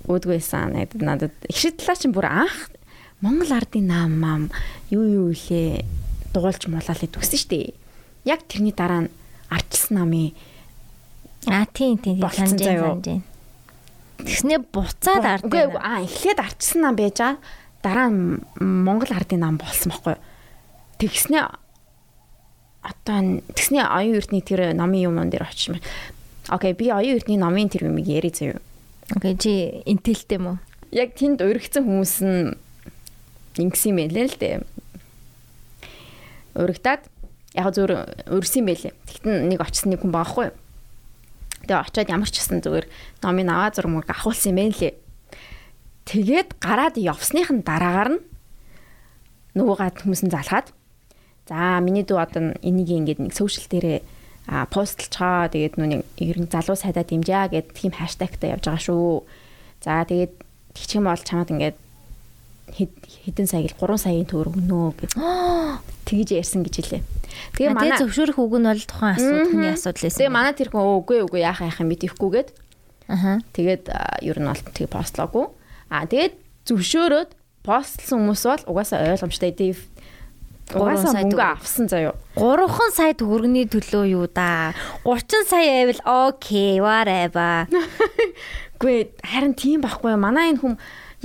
үүдгүйсэн надад надад хишиг талаа чинь бүр анх Монгол ардын наам мам юу юу илээ дуулж муулаад идвэсэн шүү дээ. Яг тэрний дараа нь ардчсан намын А тийм тийм санаж байна. Тэгснээ буцаад ард. Үгүй аа эхлээд ардчсан нам байж байгаа. Дараа нь Монгол ардын нам болсон байхгүй юу? Тэгснээ одоо тэгснээ оюун эрдний тэр намын юм дээр очиж байна. Окей, би оюун эрдний намын тэр юмыг яри заяа. Окей чи интэлтэй мө? Яг тэнд уригдсан хүмүүс нь ингэсэн юм байлээ л дээ. Уригдаад яг зүгээр урьсан юм байлээ. Тэгтэн нэг очсон нэг хүн баахгүй? Тэгээ очиод ямар ч гэсэн зүгээр номын аваа зураг мөр авахулсан юм байна лээ. Тэгээд гараад явсныхын дараагаар нь нөгөө гад хүмүүс нь залхаад за миний дүү одоо энийг ингээд нэг сошиал дээрээ постлчгаа тэгээд нүг ер нь залуу сайдаа дэмжээ гэд тийм хаштагтай явж байгаа шүү. За тэгээд юм бол чамд ингээд хэд- хэдэн сая гэл 3 саяын төгрөг өгнө гэж тэгж ярьсан гэж хэлээ. Тэгээ манай зөвшөөрөх үг нь бол тухайн асуудал хүний асуудал байсан. Тэгээ манай тэр хүн "Өө, үгүй үгүй яахаа яахаа мэдэхгүйгээд Аха. тэгээд ер нь бол тэгээ постлоогүй. А тэгээд зөвшөөрөөд постлсон хүмүүс бол угаасаа ойлгомжтой Дэв. Гурван Угаасаа сая мөнгө авсан заяо. 3 сая төгрөгийн төлөө юу да? 30 сая байвал окей, whatever. Үгүй харин тийм байхгүй юу? Манай энэ хүн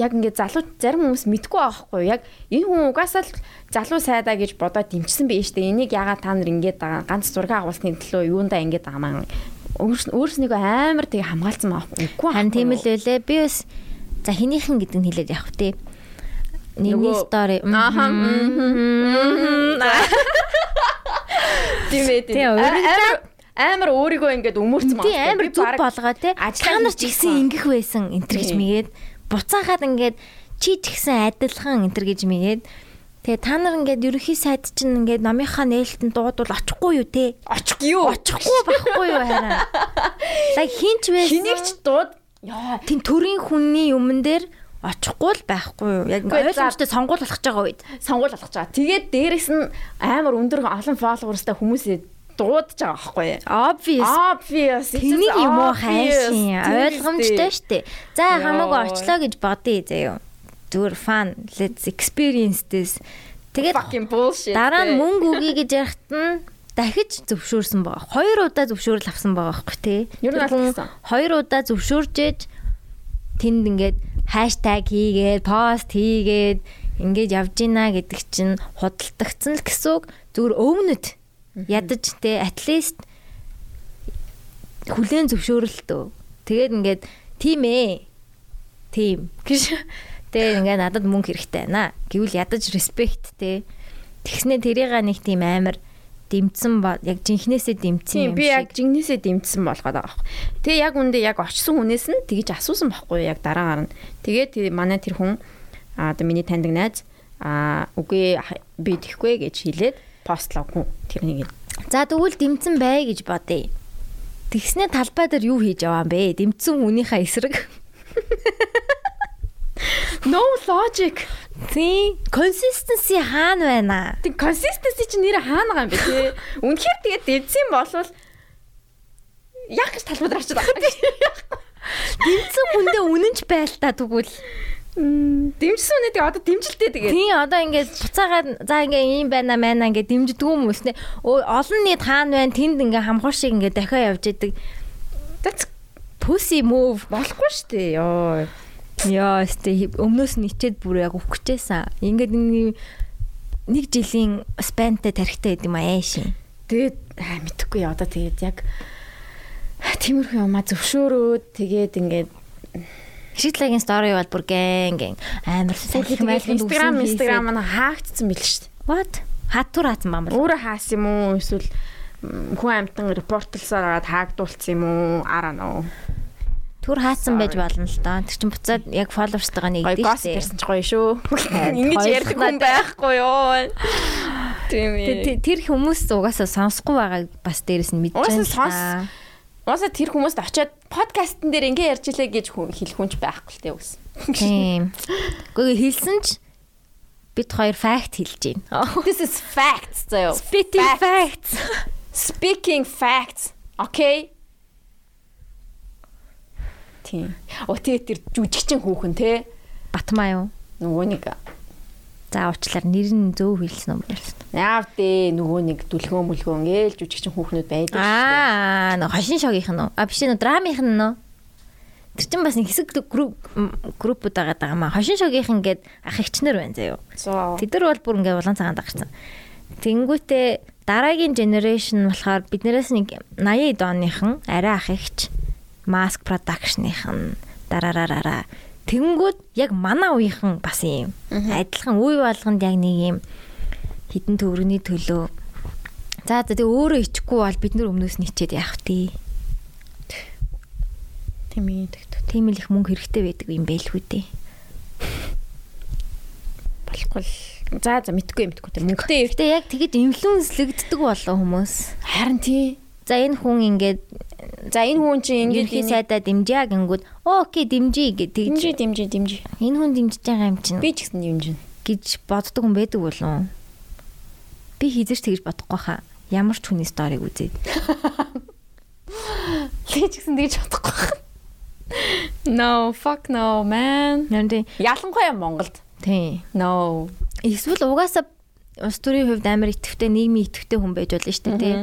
яг ингээд залуу зарим хүмүүс мэдгүй байхгүй юу? Яг энэ хүн угаасаа л залуу сайдаа гэж бодоод дэмжсэн байж тээ. Энийг ягаад та нар ингээд байгаа ганц зураг агуулсны төлөө юундаа ингээд байгаа маань өөрснийгөө амар хамгаалсан байгаа байхгүй юу? Харин тийм л байлээ. Би бас за хинийхэн гэдэг нь хэлээд явах тий. Нөгөө- стори. Ааха. Тийм ээ. Тийм, амар өөрийгөө ингээд өмөрцөн тий амар зүг болгоо те та нар ч байгаа. ингэх байсан энэ төр гэж Тийм. мэгээд буцаахад ингээд чи ч гэсэн адилхан энэ төр гэж мэгээд тэгээ та нар ингээд ерөнхий сайд чинь ингээд номынхаа нээлтэн дуудвал очихгүй юу те очих юу? очихгүй байхгүй юу хараа лаг хинч байсан Хэнийг ч дууд яа тийм төрийн хүнний юмн дээр очихгүй л байхгүй юу яг ойлгомжтой сонгуул болох гэж байгаа үед сонгуул болгож байгаа. Тэгээд дээрэс нь амар өндөр олон фолловерстай хүмүүсээ дуудаж байгаа байхгүй юу? obvious Obvious. Just юм уу хайшин ойлгомжтой үстэй. штэ. За хамаагүй очлоо гэж бодъё заяа. Зүгээр fun let's experience this. Тэгээд дараа нь мөнгө өгье гэж ярихт нь дахиж зөвшөөрсөн байгаа. Хоёр удаа зөвшөөрөл авсан байгаа байхгүй тий. Ер нь гэсэн? Хоёр удаа зөвшөөрж ээж тэнд ингээд хаштаг хийгээд пост хийгээд ингээд явж гинэ гэдэг чинь худалдагдсан л гэсэн үг. Зүгээр өвнөд ядаж те least хүлэн зөвшөөрөлтөө. Тэгээд ингээд тийм ээ. Тийм. гэж тэгээд ингээд надад мөнгө хэрэгтэй байна. Гэвэл ядаж респект те. Тэгснэ тэрийг нэг тийм амар дэмцэн ба яг жинхнээсээ Тийм дэмцэн юм би яг шиг. жигнэсээ дэмжсэн болгоод байгаа байхгүй. Тэгээ яг үндэ яг очсон хүнээс нь тэгж асуусан байхгүй яг дараагаар нь. Тэгээд тэр манай тэр хүн аа одоо миний таньдаг найз аа үгүй би тэхгүй гэж хэлээд постлог хүн тэрнийг За тэгвэл дэмцэн бай гэж бодъё. Тэгснэ талбай дээр юу хийж яваа юм бэ? Дэмцэн хүнийхээ эсрэг. No logic. Тий. Consistency хаана байна? Тэг consistency чинь нэр хаана байгаа юм бэ те. Үнэхээр тэгээд дэмжсэн болвол яг гэж талбай дээр очиж байгаа. Дэмцэн хүндээ үнэнч байл та тэгвэл. Дэмжсэн үнэ тэгээ одоо дэмжилтээ тэгээд. Тий одоо ингээд буцаагаад за ингээ ийм байна маа ингээ дэмждэггүй юм үснэ. Олон нийт хаана байна? Тэнд ингээ хамхуур шиг ингээ дахиад явж идэг. That's Pussy move. болохгүй шүү дээ. Йоо. Яа, өстэй өмнөөс нь ичээд бүр яг өгчээсэн. Ингээд нэг жилийн спантай тарихтай байд юм аа шин. Тэгээд аа, мэдхгүй яа одоо тэгээд яг тиймэрхүү юмаа зөвшөөрөөд тэгээд ингээд Шитлагийн стори бол бүр гэн гэн амар салхи майлганд Instagram Instagram маань хаагдсан мэл шүү дээ. What? Хатур хаасан бам бол. Өөрөө хаасан юм уу эсвэл хүн амтан репортлсаар аваад хаагдуулсан юм уу? Араа нөө. Түр хаасан байж болно л доо. Тэр чин буцаад яг Гоё нэгдэж гос штэ. ирсэн ч гоё шүү. Ингэж ярьдаг хүн байхгүй юу? Тийм ээ. Тэ- Тэр хүмүүс угаасаа сонсохгүй байгааг бас дээрэс нь мэдчихээн. Угаасаа л сонс. Уусаа тэр хүмүүст очиод подкастн дээр ингэ ярьж илээ гэж хүн хэлэх хүн ч байхгүй л дээ үс. Тийм. Гэхдээ хэлсэн ч бид хоёр факт хэлж байна. This is facts заяа. Spitting facts. Speaking facts. Okay? Тийм. О тэгээ тэр жүжигчин хүүхэн те. Батмаа юу? Нөгөө нэг За уучлаар нэр нь зөв хэлсэн юм байна. яав дээ нөгөө нэг дүлгөө мүлгөө ингээл жүжигчин хүүхнүүд байдаг шүү дээ. Аа, нөө хошин шогийнх нь үү? А биш нөө драмынх нь нөө. Тэр чинь бас нэг хэсэг групп группуд байгаа даа маа. Хошин шогийнх ингээд ах эгчнэр байна заяо. Тэд нар бол бүр ингээд улаан цагаанд гарсан. Тэнгүүтээ дараагийн generation болохоор биднээс нэг 80 оныхан арай ах эгч mask production-ийн дараараараа Тэнгүүд яг манай үеийнхэн бас юм. Адилхан үе болгонд яг нэг юм хідэн төврөний төлөө. За за тэгээ өөрөө ичихгүй бол бид нар өмнөөс нь ичээд яах вэ? тийм ээ Тийм л их мөнгө хэрэгтэй байдаг юм байлгүй дээ. болохгүй л. За за мэдгүй мэдгүй тэр мөнгөтэй Гэтэ яг тэгэж инфлюенслэгддэг болоо хүмүүс. харин тий. За энэ хүн ингээд За энэ хүн чинь ингээд сайдаа дэмжээ гингүүд окей дэмжий гэж тэгж дэмжи дэмжи дэмжи. энэ хүн дэмжиж байгаа юм чинь Би ч гэсэн дэмжин. гэж боддог хүн байдаг болов. Би хизэж тэгж бодохгүй хаа. Ямар ч хүний сториг үзээд. Би ч гэсэн тэгж бодохгүй. No, fuck no, man. Ялангуяа Монголд. тийм. No. Эсвэл угаасаа улс төрийн хувьд амар итгэвтэй нийгмийн итгэвтэй хүн байж болно шүү дээ тий.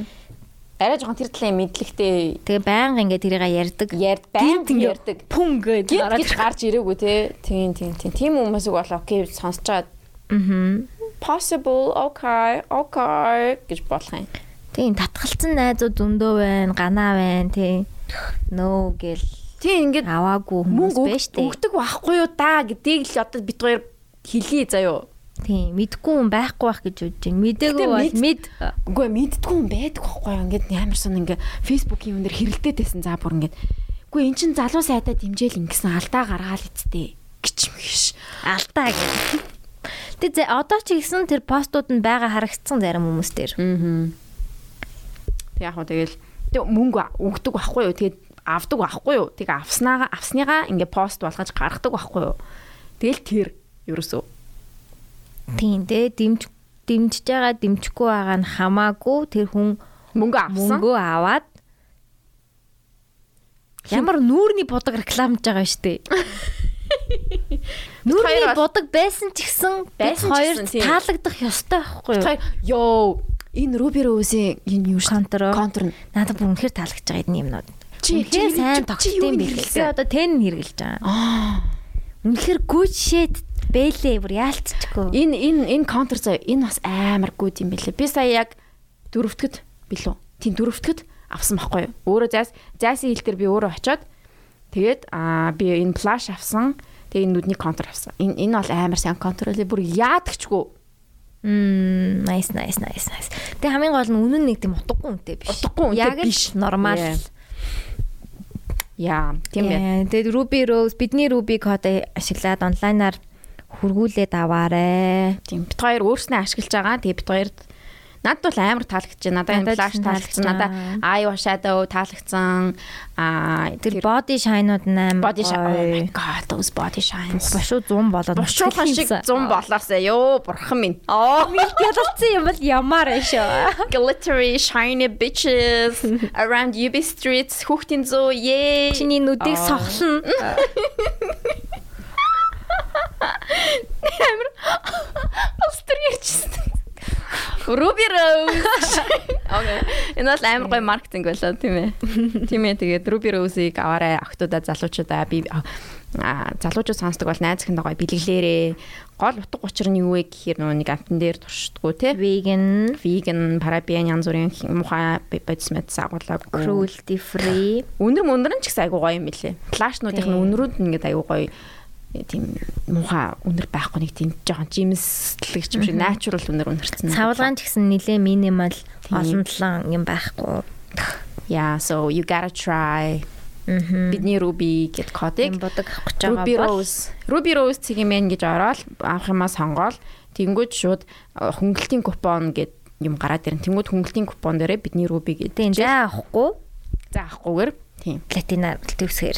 Арай жоохон тэр талын мэдлэгтэй Тэгээ байнга ингээд тэрийг ярьдаг. ярд байнг ярьдаг. Пүн гэж гарч ирээгүй те. Тийм тийм тийм. Тим хүмүүсийг бол окей сонсож чаад Аа. possible okay okay гэж болох юм. Тийм татгалцсан найзууд зөндөө байна, ганаа байна тий. Нөө гэл Тийм ингээд аваагүй хүмүүс байж тээ. өгдөг байхгүй юу да гэдгийг л одоо бид хоёр хэлье заяо. Тийм, мэдгүй хүн байхгүй байх гэж бодож байна. Мдээгүй Гэтэ бол мэд-. Үгүй ээ, мэддгүй хүн байдаг байхгүй юу? Ингээд ямар сон ингээд фейсбુકийн өндөр хэрэлдээд байсан за бүр ингээд үгүй эн чин залуу сайдаа дэмжээл ингэсэн алдаа гаргаал эцтэй юм биш. алдаа гэх. Тэгээ одоо ч ихсэн тэр постууд нь байгаа харагдсан зарим хүмүүс дээр. Аа. Тэг яг хөө тэгэл тэг мөнгө өгдөг байхгүй юу? Тэгээд авдаг байхгүй юу? Тэг авснаа авсныгаа ингээд пост болгож гаргадаг байхгүй юу? Тэгэл тэр ерөөсөө Тийм дээ дэмж дэмжиж байгаа дэмжихгүй байгаа нь хамаагүй тэр хүн мөнгө авсан. мөнгөө аваад ямар нүүрний бодог рекламж байгаа штэ. Нүүрний бодог байсан ч гэсэн Байсан ч хоёр гэсэн, таалагдах ёстой байхгүй юу? Ёо энэ Руби Роусын энэ юу Контр. Контр Надад бүр үнэхээр таалагдж байгаа энэ юмнууд. Чи- сайн тогтсон юм хэрэглэсэн? Одоо тэн хэрэглэж байгаа. аа Үнэхээр good shit бэлээ бүр яалтчихгүй. энэ энэ энэ контр заа энэ бас амар гүд юм бэлээ. Би сая яг дөрөвтгөд билүү. Тийм дөрөвтгөд авсан байхгүй юу? Өөрөө зайс зайсын хил дээр би өөрөө очиод тэгээд аа би энэ плаш авсан. Тэгээ энэ нүдний контр авсан. Энэ энэ бол амар сайн контр үлээ бүр яадагчгүй. Мм, nice nice nice nice. Тэгээ хамгийн гол нь үнэн нэг тийм утгагүй үнэтэй биш. Утгагүй үнэтэй биш. Нормал. Яа, тийм ээ. Тэгээд Ruby Rose бидний Ruby кодыг ашиглаад онлайнаар хургуулээд аваарэ. Тийм бит хоёр өөрснөө ашиглаж байгаа. Тэгээ бит хоёрт надад бол амар таалагдчихэ. Надад флаш таалагдсан. Надад eye shadow таалагдсан. Аа Тэр body shine-ууд амар body shine. Oh god, those body shines. Бошуу 100 болоод Бушуухан шиг 100 болоосаа ёо бурхан минь. Оо, мэлт ядалцсан юм бол ямар шүү. Glittery shiny bitches around UB streets хүүхдийн зөө yay. Чиний нүдийг Аа. сохлно. Австрийчсэн. Ruby Rose. Окей. Энэ бол амар гоё маркетинг байлаа тийм ээ. Тийм ээ тэгээд Ruby Rose-ийг аваарай охтуудаа залуучуудаа би залуучууд сонсдог бол найз ихэндээ гоё бэлгэлээрээ гол утга учир нь юу вэ гэхээр нөгөө нэг амтан дээр туршдггүй те Vegan, веган парабен янз бүрийн мухай бодис мэд сагуулаг cruelty free. өнөр мөндөр нь ч гэсэн айгуу гоё юм билэ флашнуудын өнрүүд нь ингээд айгуу гоё тийм мухай өнөр байхгүй нэг тийм жоохон жимслэг юм шиг natural өнөр өнөрцөн Цавлгаан ч гэсэн нэлээ минимал олон талан юм байхгүй. yeah so you gotta try. Бидний ruby гэд кодыг. Бодог авах гэж байгаа ruby бол rose. Ruby rose цэгмэн гэж ороод авах юмаа сонгоол. Тэнгууд шууд э, хөнгөлтийн купон гэд юм гараад ирэн тэнгууд хөнгөлтийн купон дээрээ бидний ruby гэдэг заа авахгүй заахгүйгээр тийм. Платинаар төвсгэр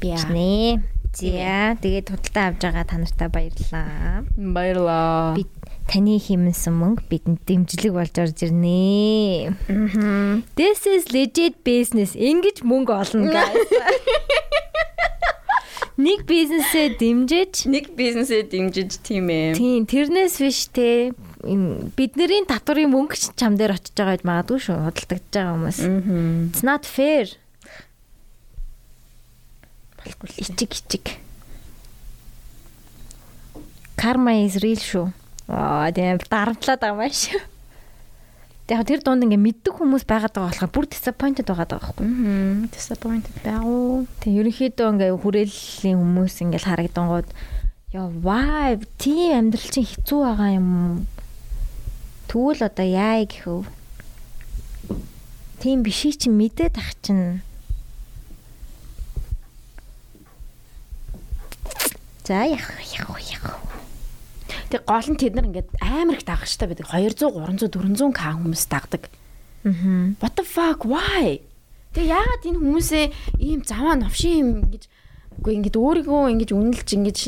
би нэ. За тэгээд худалдаа авж байгаа та нартай баярлалаа. баярлаа Би таны хэмнсэн мөнгө бидэнд дэмжлэг болж орж ирнэ. This is legit business. Ингиж мөнгө олно guys. Нэг бизнесээ дэмжиж нэг бизнесээ дэмжиж тийм ээ тийм тэрнээс биш те бидний татварын мөнгө ч чам дээр очиж байгаа гэж магадгүй шүү худалдагдж байгаа хүмүүс. It's not fair. Болохгүй л Ичиг ичиг. Karma is real шүү. Аа тийм дарамтлаад байгаа маш. Яг тэр дунд ингээ мэддэг хүмүүс байгаад байгаа болохоор бүр disappointed байгаа байхгүй. мм disappointed байгуу Тийм ерөнхийдөө ингээ хүрээллийн хүмүүс ингээл харагдангууд яа вай тийм амьдрал чинь хэцүү байгаа юм. Тэгвэл одоо яа гэхв. Тийм биший чинь мэдээд ах чинь. За яг яг яг. Тэг гол нь тэд нар ингээд амар их дагах штэ байдаг 200 300 400 к хүмүүс дагдаг Мм. what the fuck why Тэг яагаад энэ хүмүүсээ ийм заваа новшин юм ингэж үгүй ингэж өөрийгөө ингэж үнэлж ингэж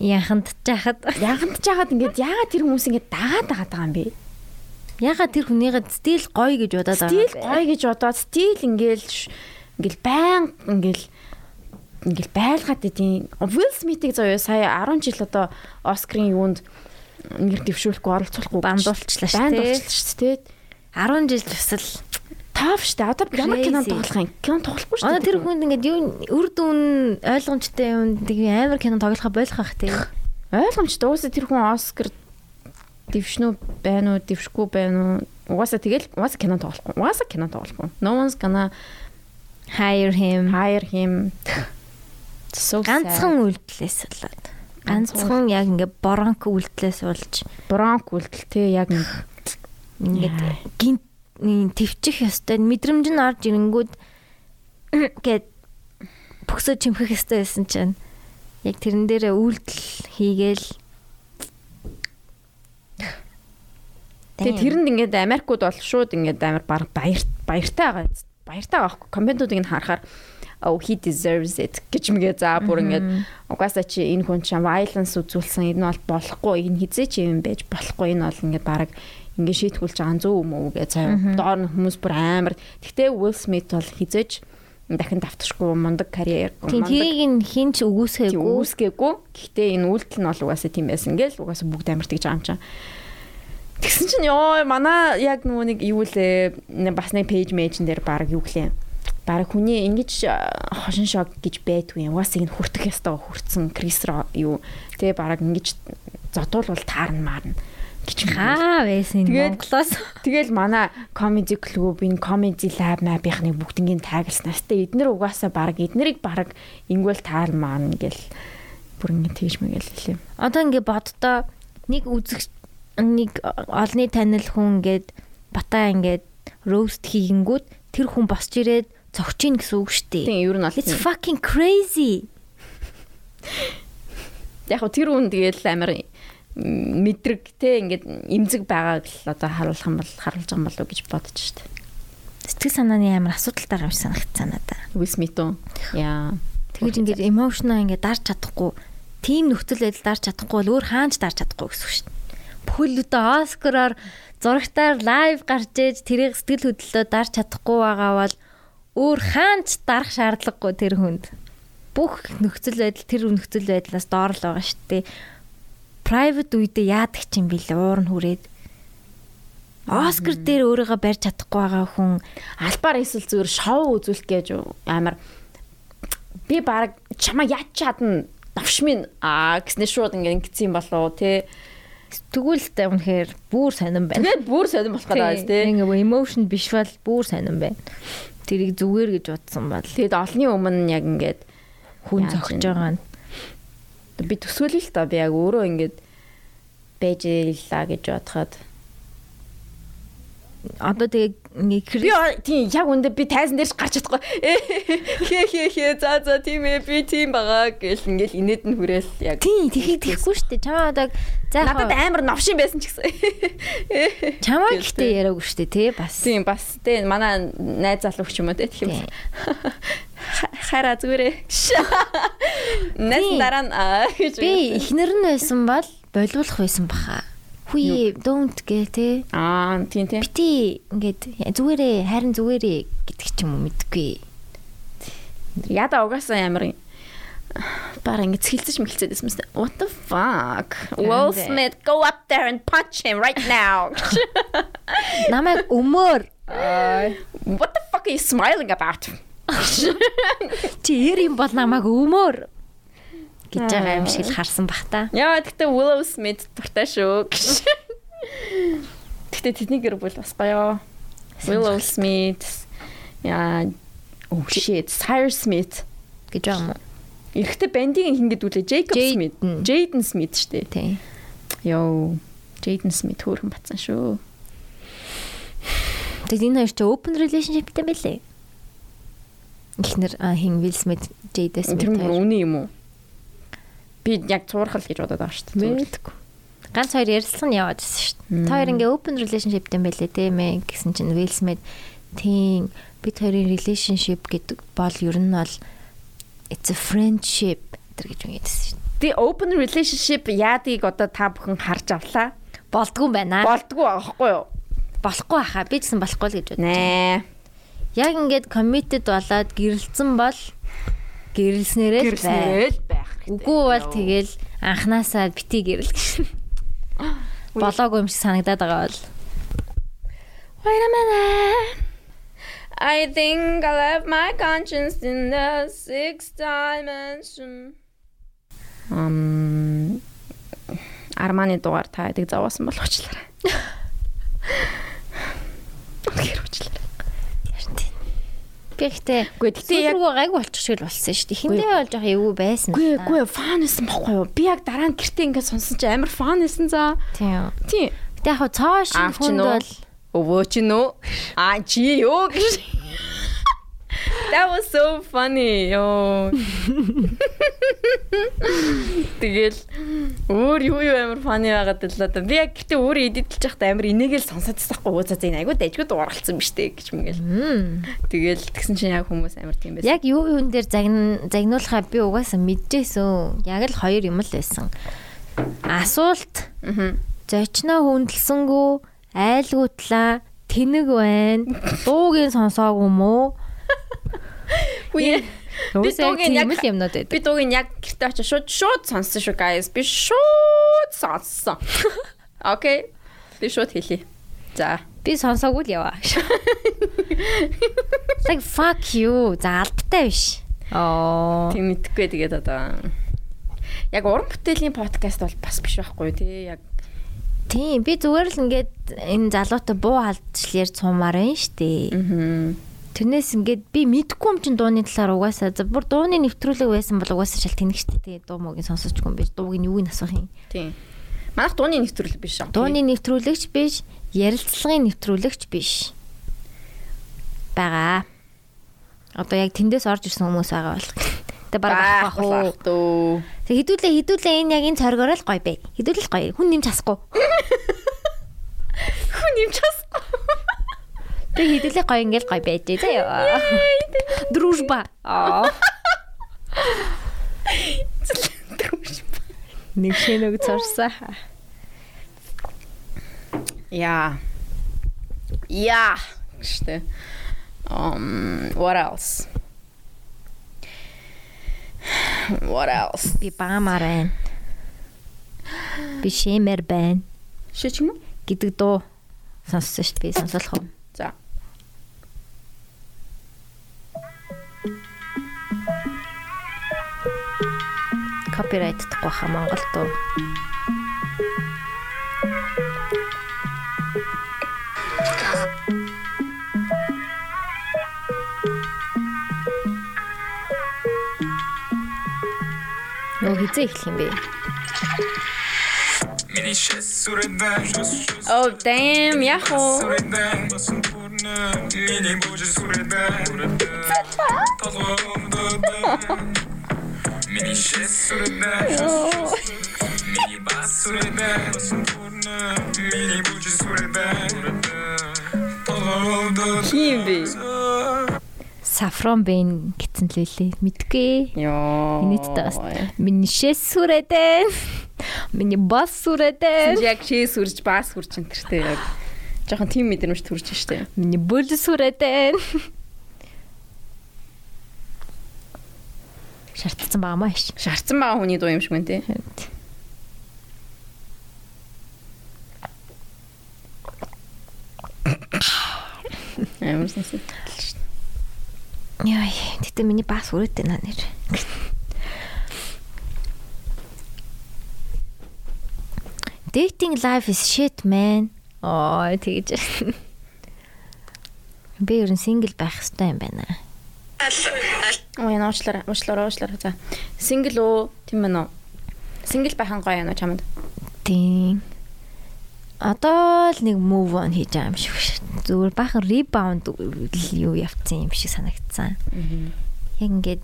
Яханд жахад ягантж яагаад ингэж яагаад тэр хүмүүс ингэж дагаад байгаа юм бэ ягаад тэр хүнийгээ стил гоё гэж бодоод байгаа стил юм бэ? гоё гэж бодоод стил ингээл ш- ингээл байн ингээл ингээл байлгаад идэв. Will Smith-ийг заяа сая 10 жил одоо Оскарын юунд нэр дэвшүүлэхгүй оролцуулахгүй Бандуулчлаа шүү дээ. уулчлаа шүү дээ. 10 жил тусал Топ шүү дээ. Одоо ямар кино Crazy. тоглох юм? Кино тоглохгүй шүү Одоо дээ. тэр хүнд ингээд юу үр дүн ойлгомжтой юм амар кино тоглохоо болох ах тийм. ойлгомжтой. Уусаа тэр хүн Оскар дэвшнүү байна уу, дэвшгүй байна уу? Угаасаа тэгэл угаасаа кино тоглохгүй. Угаасаа кино тоглохгүй. No one's gonna Hire him. hire him. Ганцхан үйлдэлээс болоод. ганцхан яг ингээ бронк үлдлээс болж. Бронк үлдэл те яг ингээд гинт твчих ёстой. Мэдрэмж нь орж ирэнгүүд гээд бөксөө чимхэх ёстой байсан чинь. Яг тэрэн дээрээ үйлдэл хийгээл. Тэгээ тэрэнд ингээд Америкууд бол шууд ингээд амар баг баяр баяртай байгаа. Баяртай байгаа хгүй. Компаниудыг нь харахаар oh he deserves it гэж мэгээ за бүр ингээд угаасаа чи энэ хүн чинь violence үзүүлсэн энэ бол болохгүй энэ хизээ чи юм байж болохгүй энэ бол ингээд баг ингээд шийтгүүлж байгаа зөв юм уу гэж заяа доор нь хүмүүс бүр амар. Гэхдээ Will Smith бол хизээж дахин давтчихгүй мундаг карьер Тийм тэрийг нь хинч өгөөсгээгүй өгөөсгээгүй гэхдээ энэ үйлдэл нь бол угаасаа тийм байсан гэл угаасаа бүгд амар тэгж байгаа юм чинь Тэгсэн чинь ёо манай яг нөгөө нэг юу лээ бас нэг пэйж мэйжн дээр баг юу гэлээ Бараг хүний ингэж хошин шок гэж байдгүй юм. Угаасаа энэ хүртэх ёстой хүртсэн Крис юу тэгээ бараг ингэж зодуулвал таарна маарна гэж хаа байсан энэ Монголоос. Тэгэл манай comedy club энэ comedy lab мабийнхны бүгднийг таагалснаас тэ эднэр угаасаа баг эднэрийг баг ингүүл таал маань гэл бүр ингэ тэгж мэгэл хэлээ. Одоо ингэ боддоо нэг үзэг нэг олны танил хүн ингээд батаа ингээд роуст хийгэнгүүт тэр хүн босч ирээд цогчин гэсэн үг шүү дээ. Тийм, ер нь бол It's fucking crazy. Яг тэр хүн тэгэл амар мэдрэг те ингээд имзэг байгааг л одоо харуулах юм бол харуулж байгаа юм болов уу гэж бодож штэ. Сэтгэл санааны амар асуудалтай юм шиг санагдсан надаа. Will Smith үү? Яа. Тэгэж ингээд emotional ингээд дарж чадахгүй, тийм нөхцөл байдал дарж чадахгүй бол өөр хаанч дарж чадахгүй гэсэн үг шүү дээ. Бүхэл өдөө Оскараар зурагтаар лайв гарч ээж тэрийг сэтгэл хөдлөлөө дарж чадахгүй байгаа бол өөр хаанч дарах шаардлагагүй тэр хүнд. Бүх нөхцөл байдал тэр нөхцөл байдлаас доор л байгаа шүү дээ. Private үедээ яадаг ч юм бэл уур нь хүрээд. Оскар дээр өөрийгөө барьж чадахгүй байгаа хүн альбаар эсвэл зүгээр шоу үзүүлэх гэж амар би баг чамаа яаж чадна давш минь аа гэснээр шууд ингэ ингэсэн юм болоо те Тэгвэл үнэхээр бүр сонирн байна. Тэгээд бүр сонирн болох гэдэг тий. Ингээ emotion биш бол бүр сонирн байна тэрийг зүгээр гэж бодсон бол. Тэгэд олны өмнө яг ингээд хүн зогсож байгаа нь. Би төсөөлөл л та би яг өөрөө ингээд байж ийлаа гэж бодоход. Одоо тэгээ нэг би тийм яг үндэ би тайзан дээрч гарч чадахгүй. Хээ хээ хээ за за тийм ээ би тийм байгаа гэл ингээл инээд нь хүрээл яг. Тийм тэгэхийг тэгэхгүй шүү дээ. Чамаа одоо за надад амар новшин байсан ч гэсэн. Чамаа гэхдээ яриаггүй шүү дээ тий бас. Тийм бас тий манай найз залууч юм уу тий тийм хараа зүгээрээ нэс дараа нь гэж би ихнэр нь байсан бол болиулах байсан баха Хүй don't гэ тэ. Аа тийм тийм. Бити ингээд зүгээрээ харин зүгээрээ гэдэг ч юм уу мэдгүй. Яда угаасаа ямар Бара ингэ цэлцэж мэлцээд байсан мэт. What the fuck? Will Smith go up there and punch him right now. Намайг өмөр. What the fuck are you smiling about? Чи ер юм бол намайг өмөр гэж байгаа юм шиг л харсан бах та. Яа гэхдээ Willow Smith дуртай шүү гэж. Гэхдээ тэдний гэр бүл бас гоё. Willow Smith яа oh shit Cyrus Smith гэж юм уу? Эрэхтэй бандийн хингэд үлээ Jacob Smith. Jaden Smith шүү дээ. Тий. Йоо Jaden Smith хөөрхөн бацсан шүү. Тэгээд энэ хоёр ч open relationshipтэй байлээ. Эхнэр хин Will Smith, Jaden Smith. Тэр мөр үний юм уу? Би яг цуурхал гэж бодоод байгаа шүү дээ. Мэдгүй. Ганц хоёр ярилцсан яваад байсан шүү дээ. Та хоёр ингээ open relationship гэм байлээ тийм ээ гэсэн чинь Will Smith тийм бид хоёрын relationship гэдэг бол ер нь бол it's a friendship гэж үгээдсэн шүү дээ. Би open relationship яадыг одоо та бүхэн харж авлаа. Болдгүй байна. Болдгүй аахгүй юу? Болохгүй хаа. Би гэсэн болохгүй л гэж байна. Яг ингээд committed болоод гэрэлцэн бол гэрэлснээрээ л байх. Үгүй бол тэгэл анханасаа бити гэрэл гэж. Болоогүй юм шиг санагдаад байгаа бол. Wait a minute. I think I left my conscience in the sixth dimension. Um Арманы дугаар та хэдэг зовоосон болгочлаа. Гэр уучлаа. Үгүй, гэхдээ яг- гайг болчих шиг л болсон шүү дээ. Эхэндээ бол жоох эвгүй байсан. Гүй гүй фан байсан бохгүй юу? Би яг дараа нь гэртээ ингээд сонсон чи амар фан байсан за. Тийм. Тийм. Гэтэ яг цоо чи хүнд бол Өвөө чи нөө? Аа чи юу гэж. That was so funny. Йоо. Тэгэл өөр юу юу амар funny байгаад л одоо би яг гэтээ өөрөө эдитэлж байхдаа амар энийгэл сонсоодсахгүй уузаа зэн айгуу дайгуу дууралцсан биз дээ гэж мэгэл. Тэгэл тэгсэн чинь яг хүмүүс амар тийм байсан. яг юу юун дээр загн загнуулахаа би угаасаа мэдчихсэн. Яг л хоёр юм л байсан. Асуулт зочноо хүндэлсэнгүү айлгуутлаа тэнэг байна. Дуугийн сонсоогүй мó? Үе. Би дуугийн яг л юмнууд байдаг. би дуугийн яг гэртээ очиж шууд шууд сонссон шүү guys. Би шууд сонссон. Окей. Би шууд хэлье. За. Би сонсоогүй л яваа. Like fuck you. За албатай биш. Оо. Тийм мэдхгүй тэгээд одоо яг уран бүтээлийн подкаст бол бас биш байхгүй тий яг Тийм би зүгээр л ингээд энэ залуутай буу халдчил ярьж сумаар байна штэ. аа Тэрнээс ингээд би мэдгүй юм чин дууны талаар угаасаа за бүр дууны нэвтрүүлэг байсан бол угаасаа шал тэнэг штэ. Тэгээ дуу муугийн сонсочгүй юм биш. Дууг нь юуг нь асуух юм. тийм манайх дууны нэвтрүүлэг биш аа Дууны нэвтрүүлэгч биш, ярилцлагын нэвтрүүлэгч биш. Бага. Одоо яг тэндээс орж ирсэн хүмүүс байгаа бол. Тэгээ баг авах уу. байх дөө Тэг хідүүлээ хідүүлээ энэ яг энэ цоргороо л гоё бэ. Хідүүлэл гоё. Хүн нэмж хасахгүй. хүн юм часгүй Тэг хідүүлээ гоё ингээл гоё байж заяа. Дружба. Аа. Нэг шинэг цорсаа. яа яа гэжтэй um what else what else Би баамаар байна. Би шимэр байна шиж юм гэдэг дуу сонссон шүү дээ. Би сонсолох уу? За Копирайт тахгүй хаа Монгол дуу. Нөө хизээ эхлэх юм бэ? Миний oh damn яг уу сүрэдэн басан пурна миний бож сүрэдэн Миний бас пурна миний бож сүрэдэн хин бэ Сафрон бэн гэсэн л үлээ. Мэдгүй. ёо Инээдтэй бас. Миний шэс сүрэдэн. Миний бас сүрэдэн. яг шээ сүрж баас сүрч энэ тэртэй яг жоохон тийм мэдрэмж төрж штэ Миний бүл сүрэдэн. Шаардсан баамаа ш. шаардсан байгаа хүний дуу юм шиг байна тий амар сонсон Яй, тэгтээ миний бас сүрэдэн наа нэр. Dating life is shit man. Оо тэгэж. Би ер нь сингл байх хэрэгтэй юм байна. Ой, энэ уучлаарай, уучлаарай, уучлаарай. За. Сингл уу? Тийм байна уу? Сингл байхан гоё юм уу чамд? Тийм. Одоо л нэг move on хийж байгаа юм шиг шүү. Зүгээр бахан rebound юу явцсан юм шиг санагдсан. Яг ингээд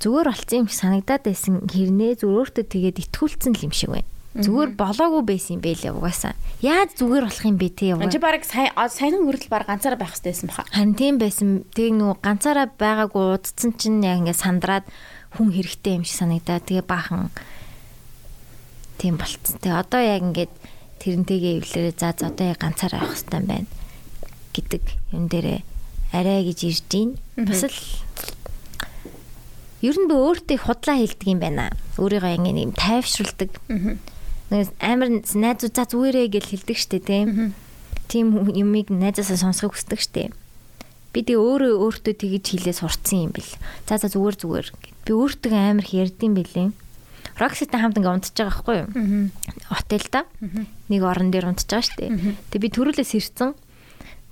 зүгээр болцсон юм шиг санагдаад байсан хэрнээ зүгээр өөртөө тэгээд итгүүлсэн л юм шиг байна. Зүгээр болоогүй байсан юм бэлээ угаасаа. Яаж зүгээр болох юм бэ те Энд чи яваа. баг сая саяны хүртэл баг ганцаараа байх хэрэгтэй байсан баха. Харин тийм байсан. Тэг нөгөө ганцаараа байгаагүй удцсан чинь яг ингээд сандраад хүн хэрэгтэй юм шиг санагдаа. Тэгээ баахан тийм болцсон. Тэгээ одоо яг ингээд тэрнтэйгээ эвлэрээ за за одоо яг ганцаараа явах хэрэгтэй юм байна гэдэг юм дээрээ арай гэж ирж гин. Бас л ер нь би өөртөө худлаа хэлдэг юм байна. Өөрийгөө ингэ юм тайвшруулдаг. Нэг амар найзууд за зүгээрээ гэж хэлдэг штэ тийм. Тийм юмыг найзаасаа сонсохыг хүсдэг штэ. Би тэгээ өөрөө өөртөө тэгэж хэлээ сурцсан юм бэл. За за зүгээр зүгээр. гэд. Би өөртөө амар их ярьдсан бэлээ. Рокситай хамт ингээ унтж байгаа байхгүй юу? Хотелда. Нэг орон дээр унтж байгаа штэ. Тэгээ би төрүүлээс ирсэн.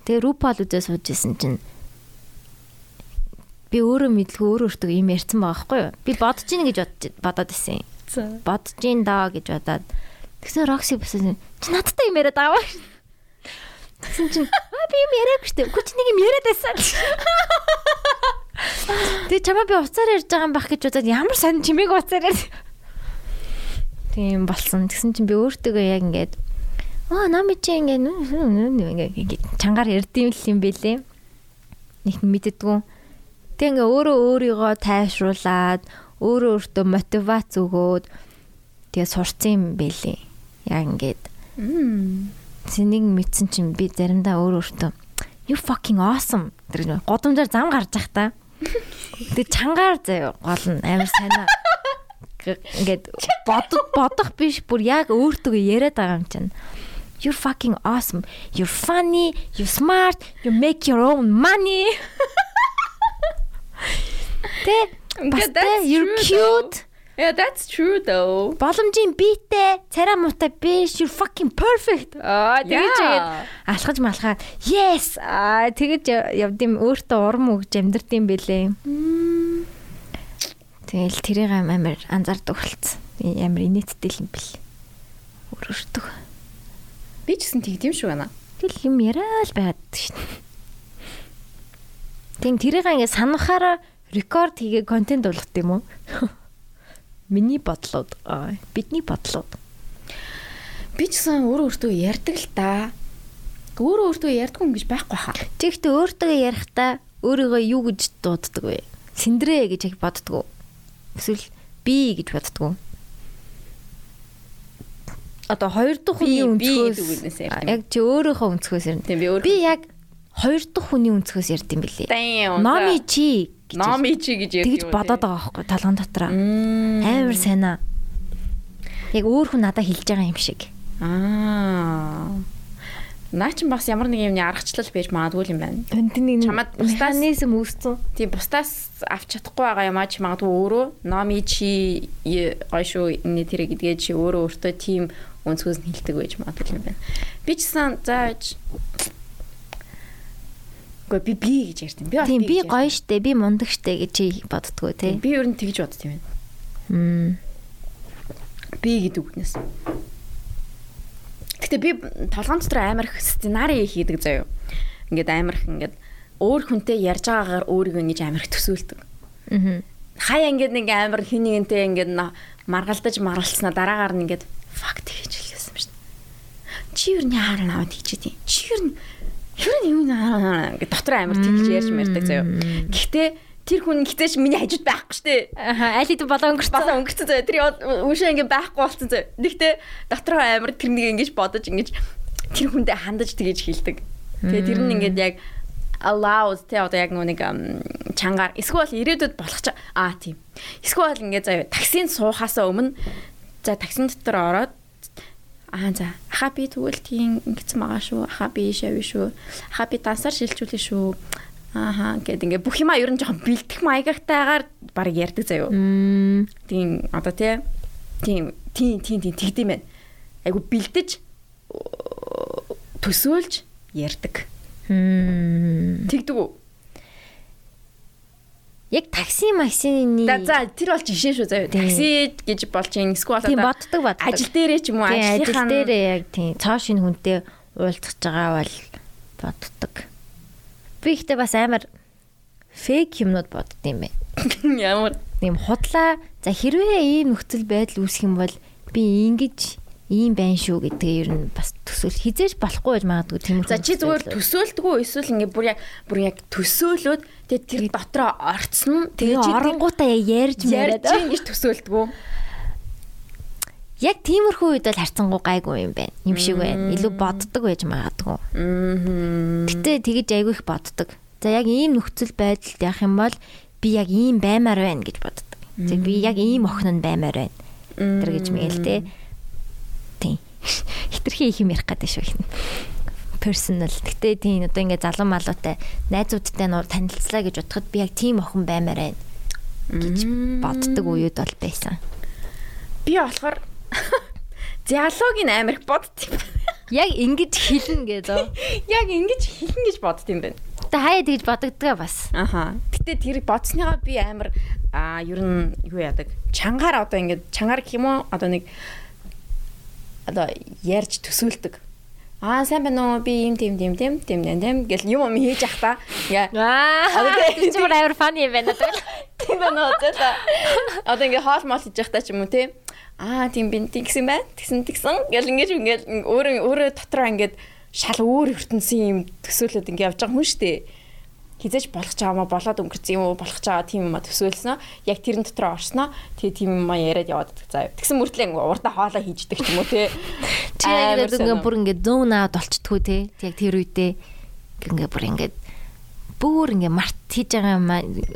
Тэгээ Рупал үзээ сууж исэн чинь би өөрөө мэдлгүй өөрөө өөртөө юм ярьсан байгаа байхгүй юу? Би бодож ийн гэж бодож бодоод исэн. Бодож ийн даа гэж бодоод тэгсэн Рокси бас чи надтай юм яриад байгаа шүү. Тэгсэн чинь аа би юм яриаггүй шүү. Үгүй чи нэг юм яриад байсан. Тэгээ чамаа би уцаар ярьж байгаа юм байх гэж бодоод ямар сонь чимээг уцаар ярьж. Тийм болсон. Тэгсэн чинь би өөртөөгөө яг ингээд аа нами чи ингээд ингээд чангаар ярьдсан юм бэлээ. Нэг мэддэггүй. Тэг ингээ өөрөө өөрийгөө тайвшруулад өөрөө өөртөө мотивац өгөөд тэгээ сурцсан юм бэлээ. Яг ингээд. Зэнийг мэдсэн чинь би заримдаа өөр өөртөө you fucking awesome тэр годомжаар зам гарч явах та. Тэгээ чангаар заяа гол нь амар сайнаа ингээд бодох бодох биш бүр яг өөртөө яриад байгаа юм чинь. You're fucking awesome. You're funny, you're smart, you make your own money. Тэ бас тэ you're cute. Yeah, that's true though. Боломжийн биетэй, царай муутай биш, you're fucking perfect. Аа тэгэж Yeah. алхаж малхаад yes аа тэгэж явдсан өөртөө урам өгж амьдрдсан бэлээ. Тэгэл тэрийг амар анзаардаг болцсон. Амар инээдтэй юм бэл. Өөрөөртөө. Би ч гэсэн тэгдэм шүү байна. Тэгэл юм яриад байгаад шин. Тэг тэрийг ингээ санахаараа рекорд хийгээ контент болгох юм уу? Миний бодлоод бидний бодлоод. Би ч гэсэн өөрөө өөртөө ярьдаг л та. Өөрөө өөртөө ярьдаг юм гэж байхгүй хаа. Тэгэхдээ өөртөө ярихдаа өөрийгөө юу гэж дууддаг вэ? Синдрэ гэж яг боддгоо. Эсвэл би гэж боддгоо. Одоо хоёр дахь хүний өнцгөөс яг чи өөрийнхөө өнцгөөс. Тийм би өөр яг хоёр дахь хүний өнцгөөс ярьд юм бэлээ. Номи чи Номи чи гэж ярьдаг. тэгж бодоод байгаа байхгүй талган дотроо. Амар сайнаа. Яг өөр хүн надад хэлж байгаа юм шиг. Аа. Наа чин бас ямар нэг юмны аргачлал байж магадгүй юм байна. Нэг Чамд механизм үүссэн. Тийм бусдаас авч чадахгүй байгаа юм аа чи магадгүй өөрөө номи чи шүү энэ тэр гэдгээ чи өөрөө өөртөө тийм өнцгөөс нь хилдэг байж магадгүй юм байна. Би ч гэсэн зааж Гэхдээ би би гэж ярьсан. Би Тийм би гоё штэ, би мундаг штэ гэж боддгоо тий. Би ер нь тэгж бодд юм байна. Мм. Би гэдэг үгнээс. Гэтэ би толгоон дотор амар их сценари хийдэг заяо. Ингээд амар их ингээд өөр хүнтэй ярьж байгаагаар өөрийгөө ингэж амар их төсөөлдөг. Мгм. хаяа ингээд нэг амар хин нэгнтэй ингээд маргалдаж маргалцснаа дараагаар нь ингээд fuck тэгэж хэлсэн юм шин. Чи юу нэг хараа наваад хийчихэд юм. Чи юу юу юу ингээд дотор амар тэгж ярьж мэрдэг заяа. Гэхдээ тэр хүн гэтээч миний хажууд байхгүй штэ. Аха, аль хэдийн болоо өнгөрцөн. Баса өнгөрцөн заяа. Тэр үүшээ ингээд байхгүй болсон заяа. Гэхдээ дотроо амар тэрнийг ингэж бодож ингэж тэр хүндээ хандаж тэгэж хэлдэг. Тэгээ тэр нь ингээд яг allows тэ одоо яг нэг чангаар эсвэл ирээдүйд болох аа тийм. Эсвэл ингээд заяа таксинд суухаасаа өмнө за таксин дотор ороод Аа за аха би тэгвэл тийм ингэсэн байгаа шүү. Аха би шавь шүү. Аха би дансаар шилжүүлэх шүү. Ааха гэд ингээ бүх юмаа ер нь жоохон бэлдэх маягтайгаар баг ярьдаг заяо. Тийм одоо тий тийм тийм тийм тийм тэгдэм байх. Айгу бэлдэж төсөөлж ярьдаг. Тэгдэг үү? Яг такси машины За за тэр бол жишээ шүү. Тийм. Такси гэж болж ин тийм одоо боддог боддог. ажил дээрээ ч юм уу Тийм, ажил ажлынхаа дээр яг тийм цоо шин хүнтэй уулзах байгаа бол боддог. Би ихтэй бас амар фейк юмнууд бодд юм байна. ямар Тийм худлаа за хэрвээ ийм нөхцөл байдал үүсэх юм бол би ингэж ийм байна шүү гэдгээ ер нь бас төсөөл хизээж болохгүй байж магадгүй тиймэрхүү. За чи зүгээр үү эсвэл ингээ бүр яг бүр яг төсөөлөөд тэгээ тэр дотроо орцсон Тэгээ чи тэр оронгуудаа ярьж ярьж яриад. ингэж төсөөлдөг үү? Яг тиймэрхүү үед бол харцангуй гайгүй юм байна. Юм шиг байна. Илүү боддог байж магадгүй. Гэтэ тэгэж айгүй их боддог. За яг ийм нөхцөл байдалд явах юм бол би яг ийм баймаар байна гэж боддог. За би яг ийм охин нь баймаар байна. Тэр гэж мэгэл те. Тийм. Хитрхи их юм ярих гэдэг шүү хин. Personal. Гэтэ тийм одоо ингээ залуу малуутай найзуудтай нуур танилцлаа гэж бодоход би яг тийм охин баймаар байна гэж боддог үеуд бол байсан. Би болохоор диалогийн амар их бодд юм. Яг ингэж хэлнэ гэдэг. Яг ингэж хэлнэ гэж бодд юм байна. Тэ хаяа тэгж бодогдгаа бас. Аха. Гэтэ тэр бодсныгаа би амар аа ер нь юу яадаг. Чангаар одоо ингээд чангаар гэх юм уу? Одоо нэг одоо ярьж төсөөлдөг. Аа сайн байна уу? Би юм тийм тийм тийм тийм тийм гэл юм юм хийж ах та. Аа. Тэр чинь амар фаны юм байна гэдэг. тийм байна уу заа. Одоо ингээ хоол мол хийж ах та ч юм уу те. Аа тийм би тэгсэн байна. Тэгсэн тэгсэн гэл ингээд ингээд өөрөө өөрөө дотроо ингээд шал өөр ертөнцийн юм төсөөлөд ингээ явж байгаа хүн шүү дээ хизээж болох ч аамаа болоод өнгөрсөн юм уу болох ч байгаа тийм юм а төсөөлснөө яг тэрэн дотор орсноо тэгээ тийм юм а яриад яваад байдаг заа. Тэгсэн мөртлөө урдаа хоолоо хийждэг ч юм уу те. Чи яг ингээ бүр ингээ зүүн наад болчтгүй те. Яг тэр үедээ ингээ бүр ингээ бүр ингээ март хийж байгаа юм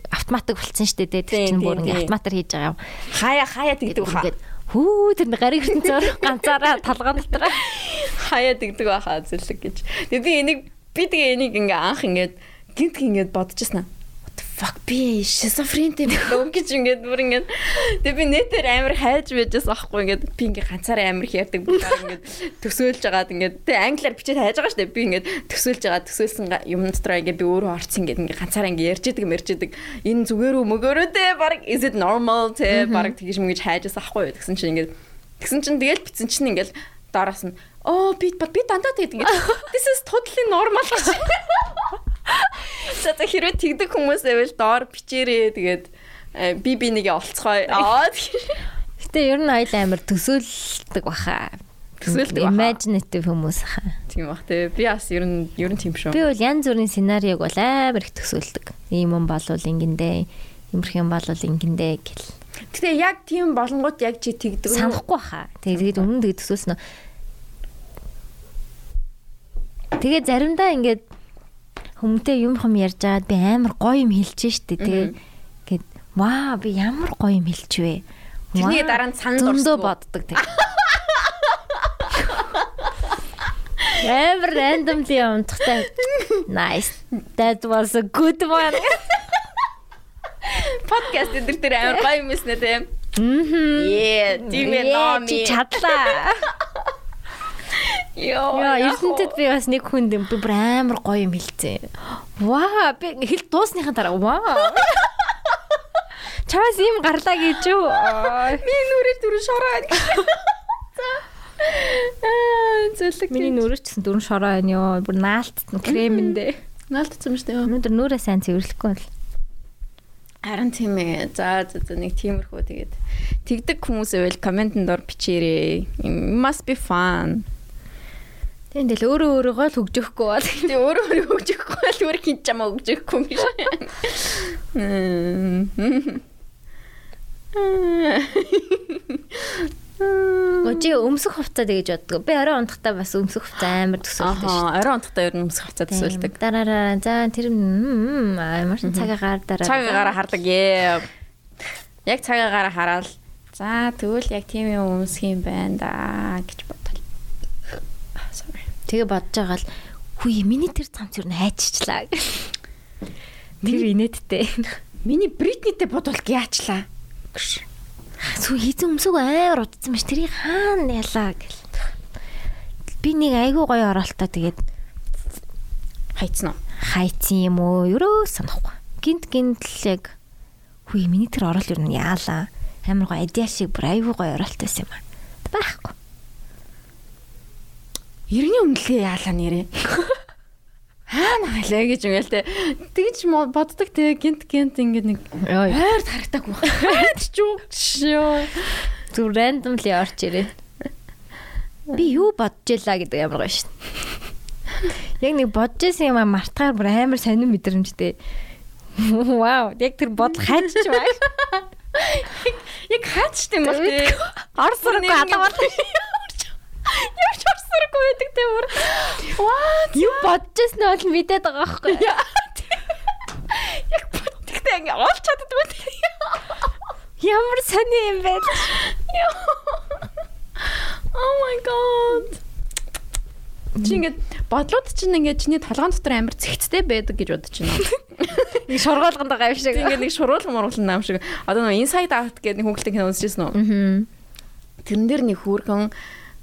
автоматик болцсон шүү дээ. Тэр чинь бүр ингээ автоматар хийж байгаа юм. Хаяа хаяа тэгдэг хаа. Хүү тэр гариг ертөнцөөр ганцаараа толгоон дотор хаяа тэгдэг байхаа зөвлөг гэж. Тэгээ би энийг би тэгээ энийг ингээ анх ингээд гинт ингээд бодчихснаа. What the fuck би шизофрентэй болов гэж ингээд бүр ингээд. Тэгээ би нэтээр амар хайж байжээс аахгүй ингээд. Би ингээд ганцаараа амар их ярьдаг бүгдээ ингээд төсөөлж байгаад ингээд. Тэгээ англиар бичээд хайж байгаа штэ би ингээд төсөөлж байгаа төсөөлсөн юм дотроо ингээд би өөрөө орцсон ингээд ингээд ганцаараа ингээд ярьж идэг мэрж идэг. Энэ зүгээр үү мөгөөрөө те баг is it normal те баг тэгж мэгж хайжаас аахгүй гэсэн чинь ингээд тэгсэн чинь тэгэл битсэн чинь ингээд дараас нь оо би би дандаа тэгээд ингээд this is totally normal гэж За за хэрвээ тэгдэг хүмүүс байвал доор бичээрээ тэгээд би би нэгэ олцгоё. Аа Гэтэ ер нь айл амар төсөөлдөг баха. Төсөөлдөг баха. Imaginative хүмүүс хаа. Тийм бах те. Би бас ер нь ер нь тийм шүү. Би бол янз бүрийн сценарийг бол амар их төсөөлдөг. Ийм юм болвол ингэндээ, иймэрх юм болвол ингэндээ гэл. Гэтэ яг тийм болонгууд яг чи тэгдэг санахгүй баха. Тэгээд өмнө тэг төсөөлснө. Тэгээ заримдаа ингээд хүмүүтэй юм хам ярьж байгаад би амар гоё юм хэлж штэ тэгээ гээд ваа би ямар гоё юм хэлж вэ Тэрний дараа нь санд зөндөө боддог тэг Амар randomly унтахтай. Nice. That was a good one. Подкаст дээр тэр амар гоё юм эснэ тийм. Мм. Yeah, тийм ээ ноо ми. Чадлаа. Йоо. Ертөнцид би бас нэг хүнд би бүр амар гоё юм хэлцээ. Ваа, би хэл дуусныхаа дараа ваа. Чамаас ийм гарлаа гэж юу? Би нүрээр дөрөв шороо. Аа, зөвлөг. Миний нүрээчсэн дөрөн шороо байна ёо. Бүр наалтсан кремэндээ. наалтсан юм шүү дээ. Өнөөдөр нүрээ сайн цэвэрлэхгүй бол. Харин тийм ээ. За за за нэг тиймэрхүү тэгээд тэгдэг хүмүүс байвал комментэнд ор бичээрэй. Must be fun. Тийм тэгэл өөрөө өөрийгөө л хөгжөхгүй бол Тэгээ өөрөө өөрөө хөгжихгүй л өөр хин чамаа хөгжихгүй юм биш. Гожи өмсөх хувцас тэгэж боддог. Би орой унтахтаа бас өмсөх хувцас амар төсөөлдөг шүү. Аа, орой унтахтаа ер нь өмсөх хавцаа төсөөлдөг. Дараараа за тэр амар цагаагаар дараа. Цагаагаараа хардаг ээ. Яг цагаагаараа хараад за тэгвэл яг тийм юм өмсөх юм байна да гэж бодвол. Тэгээ бодож байгаа л хүй миний тэр цамц юу хайччлаа. Тэр инээдтэй. Миний Бритнитэй бодвол яачлаа. Сүү хийзэн өмсөг амар утсан маш тэрийг хаана ялаа гэл. Би нэг айгүй гоё оролтоо тэгээд Хайцсан уу? хайцсан юм уу? Ерөө санахгүй. Гинт гинт л яг хүй миний тэр орол юу яалаа. Амар гоё адиал шиг бүр айгүй гоё оролт байсан юм аа. Байхгүй. Иргэний өмнөлөө яалаа нэрээ. Хаана халаа гэж юм ял те. Тэгж боддог те гинт гинт ингээд нэг ойр. Хайч юу шөө. Зүр randomly орч ирээ. Би юу бодож ялаа гэдэг амар гоё шин. Яг нэг бодож исэн юм мартахаар бүр амар сонирн мэдрэмжтэй. Вау, яг тэр бодол хайчих бай. Яг хаач тийм бол те. Орсоргүй алавал. Явж орсоргүй байдаг те бүр. What? Юу бодож исэн бол мэдээд байгаа байхгүй. Яг тэгтээ ингээд олж чаддгүй те. Ямар сони юм бэ? Oh my god. Чи ингээд бодлууд чинь ингээд чиний толгоон дотор амар цэгцтэй байдаг гэж бодож байна. Нэг шургуулганд байгаа юм шиг. Ингээд нэг шуруулга муруулсан наам шиг. Одоо нэг Inside Out гэдэг нэг хүүхэлдэйн кино үзчихсэн үү? Тэрэн дээр нэг хүүрхэн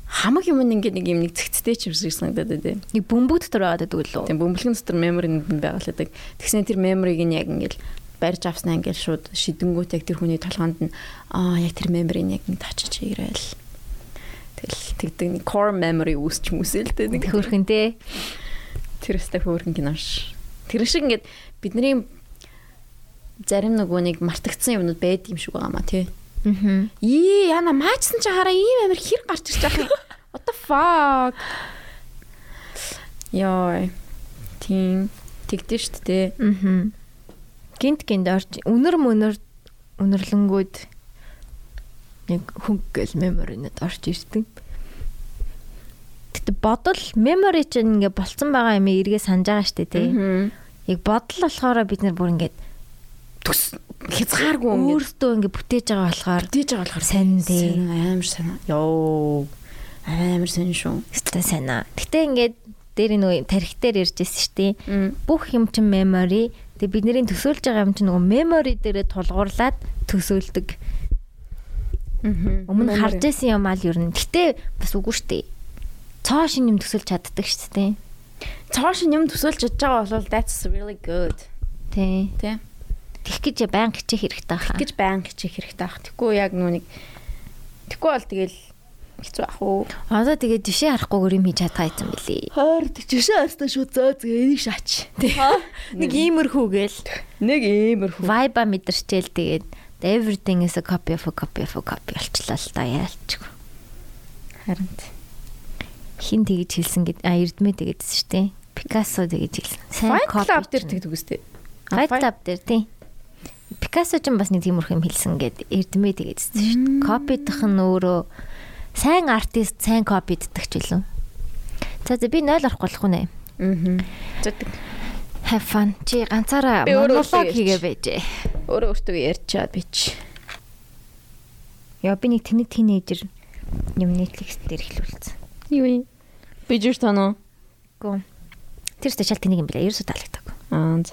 хамаг юм ингээд нэг юм нэг цэгцтэй ч юм шиг санагдаад байдаг. Нэг бөмбөг дотор байгаа гэдэг лөө. Тийм бөмбөлгөн дотор memory нэг байгаа л байдаг. Тэгснэ тэр memory-г нь яг ингээд барьж авснаа ингээл шууд шидэнгүүт яг тэр хүний толгоонд нь аа яг тэр меморийг яг нэг очиж ирээл. Тэгэл тэгдэг нэг core memory үүсч мүсэл тэ нэг Хөөрхөн те. тэр өстэй хөөрхөн кинош. Тэр шиг ингээд бидний зарим нөгөө нэг мартагдсан юмнууд байд юм шиг байгаа маа тий. Аа. Ии яна маачсан чи хараа ийм амир хэр гарч ирж байгаа юм. What the fuck? Яа. Тийм. Тэгдэж штт те. Аа. Гинт гинт орж өнөр мөнөр өнөрлөнгүүд нэг хөнгөл меморинод орж ирдэг. Гэтэ бодол мемори чинь ингээ болцсон байгаа юм эргээ санаж байгаа штэ тий. Аа. Яг бодол болохоор бид нар бүр ингээд Түс хязгааргүй ингээд өөртөө ингээ бүтээж байгаа болохоор диж байгаа болохоор Сайн дээ. Сайн, Амар сайн. Йоо. Амар сайн шүү. өстой санаа. Гэтэ ингээд дээр нөгөө тарих дээр ярьжсэн штэ. Мм. Бүх юм чинь мемори. Тэгээ бидний төсөөлж байгаа юм чинь нөгөө мемори дээрээ тулгуурлаад төсөөлдөг. Мгм. Өмнө харж байсан юм аа л ер нь. Гэтэ бас үгүй штэ. Цоо шин юм төсөөлж чаддаг штэ. цааш юм төсөөлж чадж байгаа бол that's really good. Тий. Тэ. Тэгэх гэж баян хичээх хэрэгтэй хаа. гэж байн хичээх хэрэгтэй ах. Тэггүй яг нүг Тэггүй бол тэгэл хэцүү ах уу. Одоо тэгээ жишээ харахгүйгээр юм хийж чадгаа юм билий. Хойр жишээ хастаа шүү зөө зөө энийг шаач. Нэг иймэрхүү гээл Нэг иймэрхүү. vibe мэдэрчээл тэгээд everything is a copy of a copy of a copy болчлаа л да яалч. Харин Хин тэгэж хэлсэн гэд а эрдмээ тэгээдсэн шүү дээ. Пикассо тэгэж хэлсэн. Fight Club дээр тэгдэг үстэй. Fight Club дээр тий. Пикассо ч бас нэг тиймэрхүү юм хэлсэн гэд эрдмээ тэгээдсэн шүү дээ. Копидох нь өөрөө сайн артист сайн копиддаг ч үлээ. За за би 0 орох болох уу нэ. Аа. Зүтг. Have fun. Чи ганцаараа монолог хийгээ байжээ. Өөрөө өөртөө ярьчаад би ч. Яа би нэг тэнэг тинейжер юм Netflix дээр хэлүүлсэн. Юу юм? Би жир тано. Гүн. Тэр ч шал тэнэг юм билээ. Ерөөсөө таалагддаг. Аа.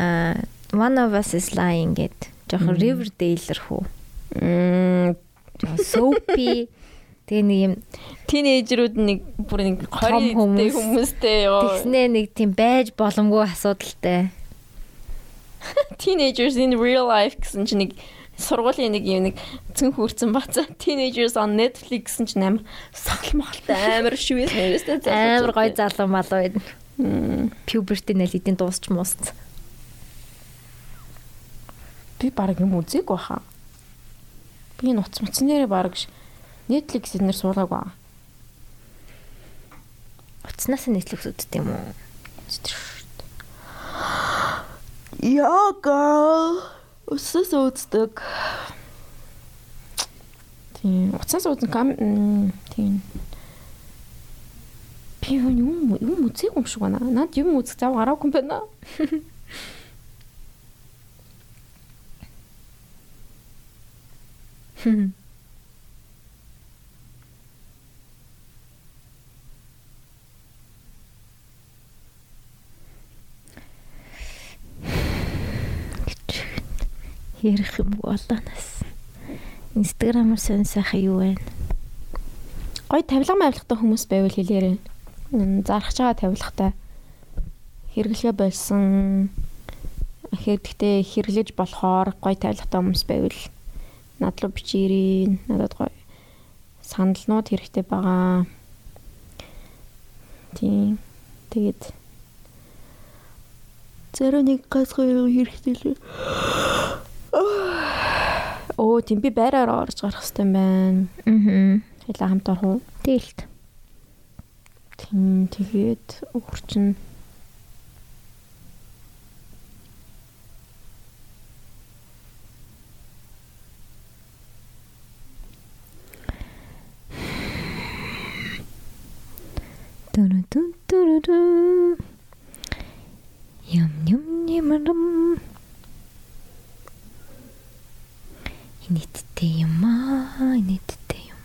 Аа One of Us is Lying гэд жоохон Riverdale-эр хүү. Мм. Soapy тэгээ нэг юм Тинейжрүүд нэг бүр нэг 20 хүмүүс. дэх хүмүүстэй ёо. тэгснээ нэг тийм байж боломгүй асуудалтай. Teenagers in real life гэсэн чинь нэг сургуулийн нэг юм нэг цэн хүрцэн бацаа Teenagers on Netflix гэсэн чинь амар сахалмахалтай амар шивээс нэрээстэй Амар гой залуу малуу байна. Puberty нэл эдийн дуусч муусц. Би баг юм үзег баха. Би нуц муцсан нэрээ баг Netflix эднэр суулгаагүй. Утаснаас нь Netflix үздэг юм уу? Яа girl. Өсөс үздэг. Тийм, уцаас үзэн кам тийм. Би юу юм юм үзег юм шиг байна. Наад юм үзэх зав гараагүй юм байна. Ярих юм болоонаас. Instagram-аар сонь сайхан юу вэ? Гой тавилга мавилгатай хүмүүс байвал хэлээрэй. М, Зархаж байгаа тавилгатай хэрэглэгээ болсон хэрэгтэй хэрэглэж болохоор гой тавилгатай хүмүүс байвал над руу бичээрэй. Надад гой саналнууд хэрэгтэй байгаа. Тийм. Тэгээд зөөр нэг хоёр хэрэгтэй л. Оо, тийм би байраар орж гарах хэрэгтэй юм байна. Аа. Хайлаа хамт орох уу? Тэлт. Тийм тэгээд өгөрчин Ям ям ямарам. Инэттэй юм аа, инэттэй юм.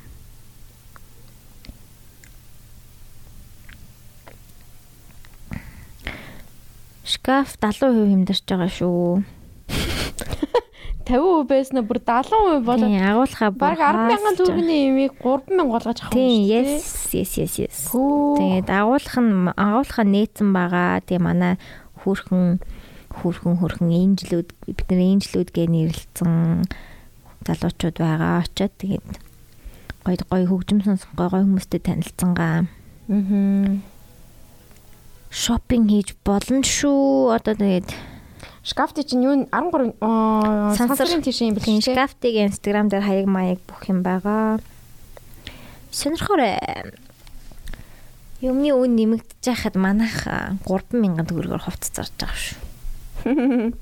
Шкаф 70% хэмдэрч байгаа шүү. 50% байснаа бүр 70% болоод Тийм, агуулхаа баг 100000 төгрөгийн имийг 3000 болгож авах Тийм, шүү дээ. yes, yes, yes. Тэгээд агуулах нь агуулхаа нээсэн байгаа. Тэгээ манай хүүрхэн хөрхөн хөрхөн энжлүүд бид нар энжлүүд гэ нэрлэлсэн залуучууд байгаа. Очоод тэгээд гоё гоё хөгжим сонсох гоё гоё хүмүүстэй танилцсангаа. Аа. Шопинг хийж болно шүү. Одоо тэгээд Шкафти чинь юу 13 аа, Сансар. сансарын тийш юм тийм бэлээ. шкафтыг инстаграм дээр хаяг маяг бүх юм байгаа. Сонирхоор юмны үн нэмэгдэж байхад манайх а, 3000 төгрөгөөр хувц зарж байгаа шүү.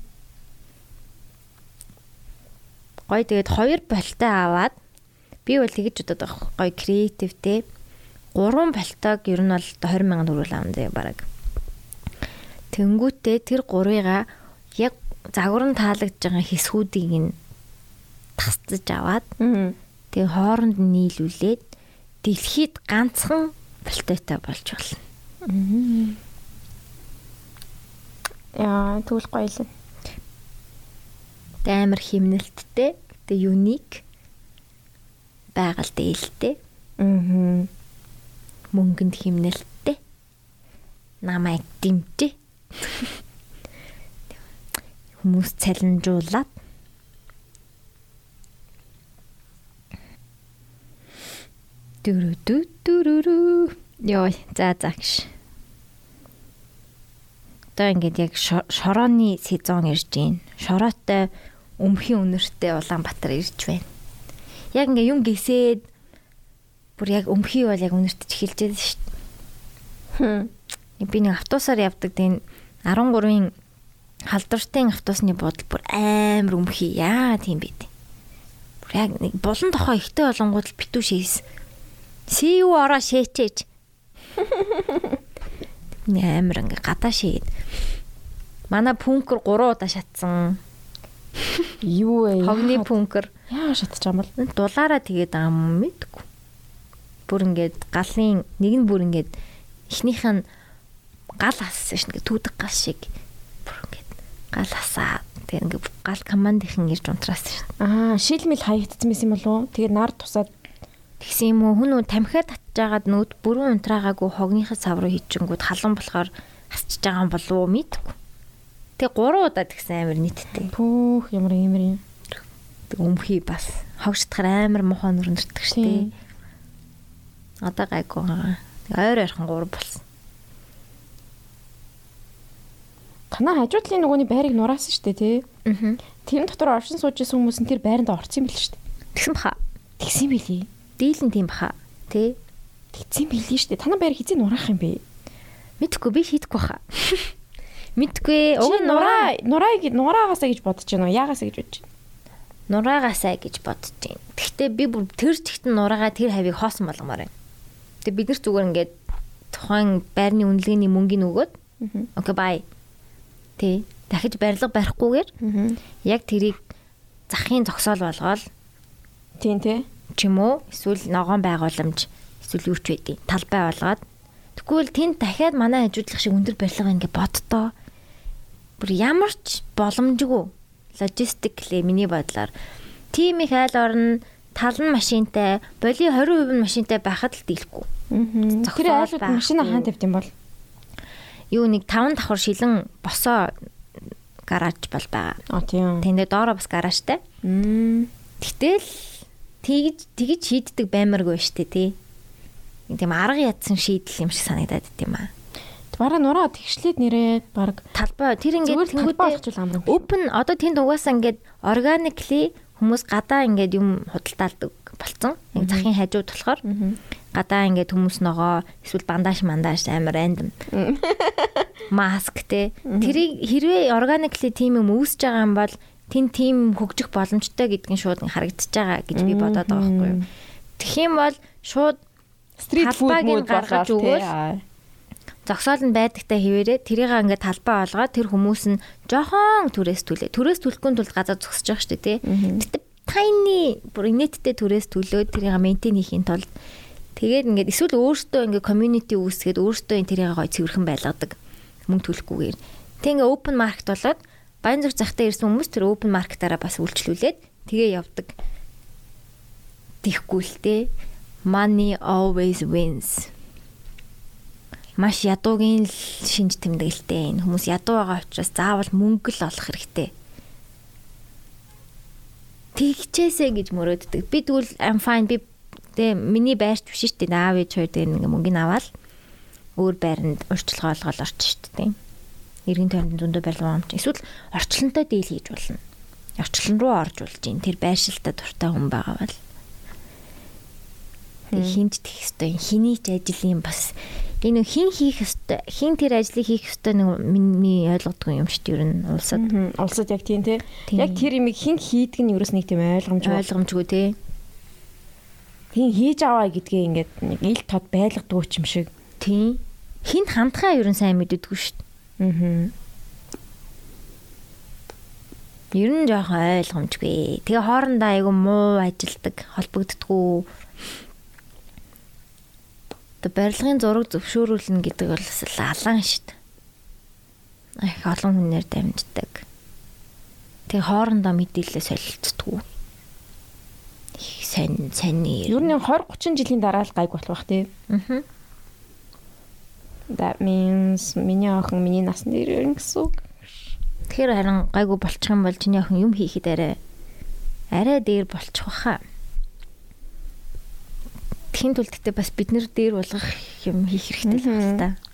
Гоё тэгээд хоёр болтой аваад би бол тэгэж бодоод байгаа. Гоё креативтэй. Гурван болтойг ер нь бол 20 сая төгрөг авна зэ бараг. Тэнгүүтээ тэр гурыгаа яг загвар нь таалагдж байгаа хэсгүүдийг нь тасцаж аваад Аа. тэгээ хооронд нийлүүлээд дэлхийд ганцхан болтойтой болж болно. Яа, тэгвэл гоё л. Тэгээ амар химнэлттэй, тэгээ юник байгаль дээлтэй, Аа. мөнгөнд химнэлттэй. Намайг дэмжээ. Хүмүүс цалинжуулаад Дүрү дүрү. Йой, за за гэж. Одоо ингээд яг шо- шорооны сезон ирж байна. Шороотой өмхийн үнэртэй Улаанбаатар ирж байна. Яг ингээ юм гисээд бүр яг өмхий бол яг үнэртэж эхэлж байгаа шүү Хм. дээ. Би нэг автобусаар явдаг тийм 13-ын халдвартын автобусны буудал бүр амар өмхий яа тийм бэ. Бүр яг нэг булан тохоо ихтэй болонгууд л битүү шээс. Сүү ороо шээчээж. Нэг амар ингээ гадаа шээд. Манай пүнкер 3 удаа шатсан. Юу вэ? Хогны пүнкер Яа шатчих юм бол. дулаараа тэгээд юм мэдгүй. Бүр ингээд галын нэг нь бүр ингээд эхнийх нь гал ассан шин ингээд түүдэг гал шиг бүр ингээд гал асаа. Тэгээд ингээд гал командийнхан ирж унтраас шин. Аа, шилмэл хаягдсан юм болов уу? Тэгээд нар тусаад Тэгсэн юм уу хүн үү тамхиа татчихагаад нөт бүрэн унтраагаагүй хогныхаа сав руу хийчихэнгүүд халан болохоор хасчихж байгаа юм болов уу мэдгүй. Тэгээ 3 удаа тэгсэн амир нийттэй. пүүх ямар ямар юм. Өмхий бас хогшдохоор амар мохоо нүрнэрдэг штеп. Тийм. Одоо гайгүй ойр ойрхон 3 болсон. Танаа хажуу талын нөгөөний байрыг нураасан шүү дээ, тий. Аа. Тэр дотор оршин сууж исэн хүмүүс нь тэр байранд орсон юм бэл шүү дээ. Тэгсэн баха. Тэгсэн юм билий. Дийлэн тийм баха. Тэ? Тэгсэн билий шүү дээ. Танаа байр хизээ нураах юм бэ? Мэдхгүй би хийдэггүй баха. Мэдгүй. Уг нь нураа нурааг нураагаасаа гэж бодож байна уу? Яагаасаа гэж бодож байна? нураагаасаа гэж бодож байна. Гэхдээ би бүр тэр чигтэн нураагаа тэр хавийг хоосон болгомоор байна. Тэгээ бид нар зүгээр ингээд тухайн байрны үнэлгээний мөнгөний өгөөд окей бай. Тэ. Дахиж барилга барихгүйгээр яг тэрийг захын зогсоол болгоол Тийм тий. ч юм уу эсвэл ногоон байгууламж эсвэл юу ч байдیں۔ Талбай болгоод тэгвэл тэнд дахиад манай хажуудлах шиг өндөр барилга ингээ бодтоо. Бүр ямар ч боломжгүй логистикли миний бодлоор тим их айл орно тал нь машинтай, боли 20% нь машинтай байхад л дийлэхгүй. Аа. Тэр айлууд машина хаан тавьд юм бол. Юу нэг 5 давхар шилэн босоо гараж бол байгаа. А тийм. Тэндээ доороо бас гаражтай. Мм. Гэтэл тэгж тэгж шийддэг баймаргүй штэ тий. Тийм арга ядсан шийдэл юм шиг санагдаад байт юм аа. Бараа нураа тэгшлээд нэрээ баг Талбай тэр ингээд тэнгуүтэй open одоо тэнд угаасаа ингээд organically хүмүүс гадаа ингээд юм худалдаалдаг болцсон. Нэг захын хажууд болохоор гадаа ингээд хүмүүс ногоо эсвэл бандаж мандаж амар рандом маск те тэрийг хэрвээ organically тийм юм үүсэж байгаа юм бол тэн тийм хөгжих боломжтой гэдгийг шууд харагдчихж байгаа гэж би бодоод байгаа байхгүй юу. Юм бол шууд стрит фуд мод гаргаж өгөөл. зогсоол нь байдагтай хിവэрээ тэрийг ингээ талбай олгоод тэр хүмүүс нь жохон түрээс төлөө. Түрээс төлөхгүй тулд газар зогсож байгаа шүү дээ тий. Тэгтээ tiny бүр инээдтэй түрээс төлөөд тэрийг мейнтейн хийхин тулд тэгээд ингээд эсвэл өөртөө ингээ community үүсгээд өөртөө энэ тэрийг гоё цэвэрхэн байлгадаг мөнгө төлөхгүйгээр. Тэг ингээ open market болоод баян зүг захтаа ирсэн хүмүүс тэр open market-аараа бас үйлчлүүлээд тэгээ явдаг. Тихгүй л те. Money always wins. маш ядуугийн л шинж тэмдэглэлтэй энэ хүмүүс ядуу байгаа учраас заавал мөнгө л олох хэрэгтэй. Тэгчээсэ гэж мөрөөддөг. Би тэгвэл I'm fine би тэ миний байрч биш шүү дээ. Аав ээж хоёр дээр ингээ мөнгөний аваад өөр байранд урьдчилгаа олгоод орчих шүү дээ. Иргэн тойронд зөндөө барилга амч. Эсвэл орчлонтой дийл хийж болно. Орчлон руу орж болж ийн тэр байршилтаа дуртай хүн байгаа бол. Хинт тэх хэвээр хиний ч ажлын бас энэ хин хийх хэвээр хин тэр ажлыг хийх хэвээр нэг миний ойлгодгүй юм шүү дээ ер нь улсад. Улсад яг тийм те. Яг тэр имийг хэн хийдэг нь ерөөс нэг тийм ойлгомжгүй. Ойлгомжгүй те. Тийм хийж аваа гэдгээ ингээд нэг ил тод байлгадаг юм шиг. Тийм. Хин хандхаа ер нь сайн мэддэггүй шүү дээ. Аа. Ер нь жоохон ойлгомжгүй. Тэгээ хоорондоо айгу муу ажилдаг, холбогддгүү. Тэг барилгын зураг зөвшөөрүүлнэ гэдэг бол бас алаан шүү дээ. Их олон хүнээр дамждаг. Тэгээ хоорондоо мэдээлэл солилцдгүү сайн сайн ер нь 20 30 жилийн дараа л гайг болох бах тий. Аа. That means миний охин миний насны ирэн гэсэн үг. Тэр харин гайгүй болчих юм бол чиний охин юм хийхэд арай арай дээр болчих واخа. Тхийн төлөвтэй бас бид нэр дээр болгох юм хийх хэрэгтэй л байна л та.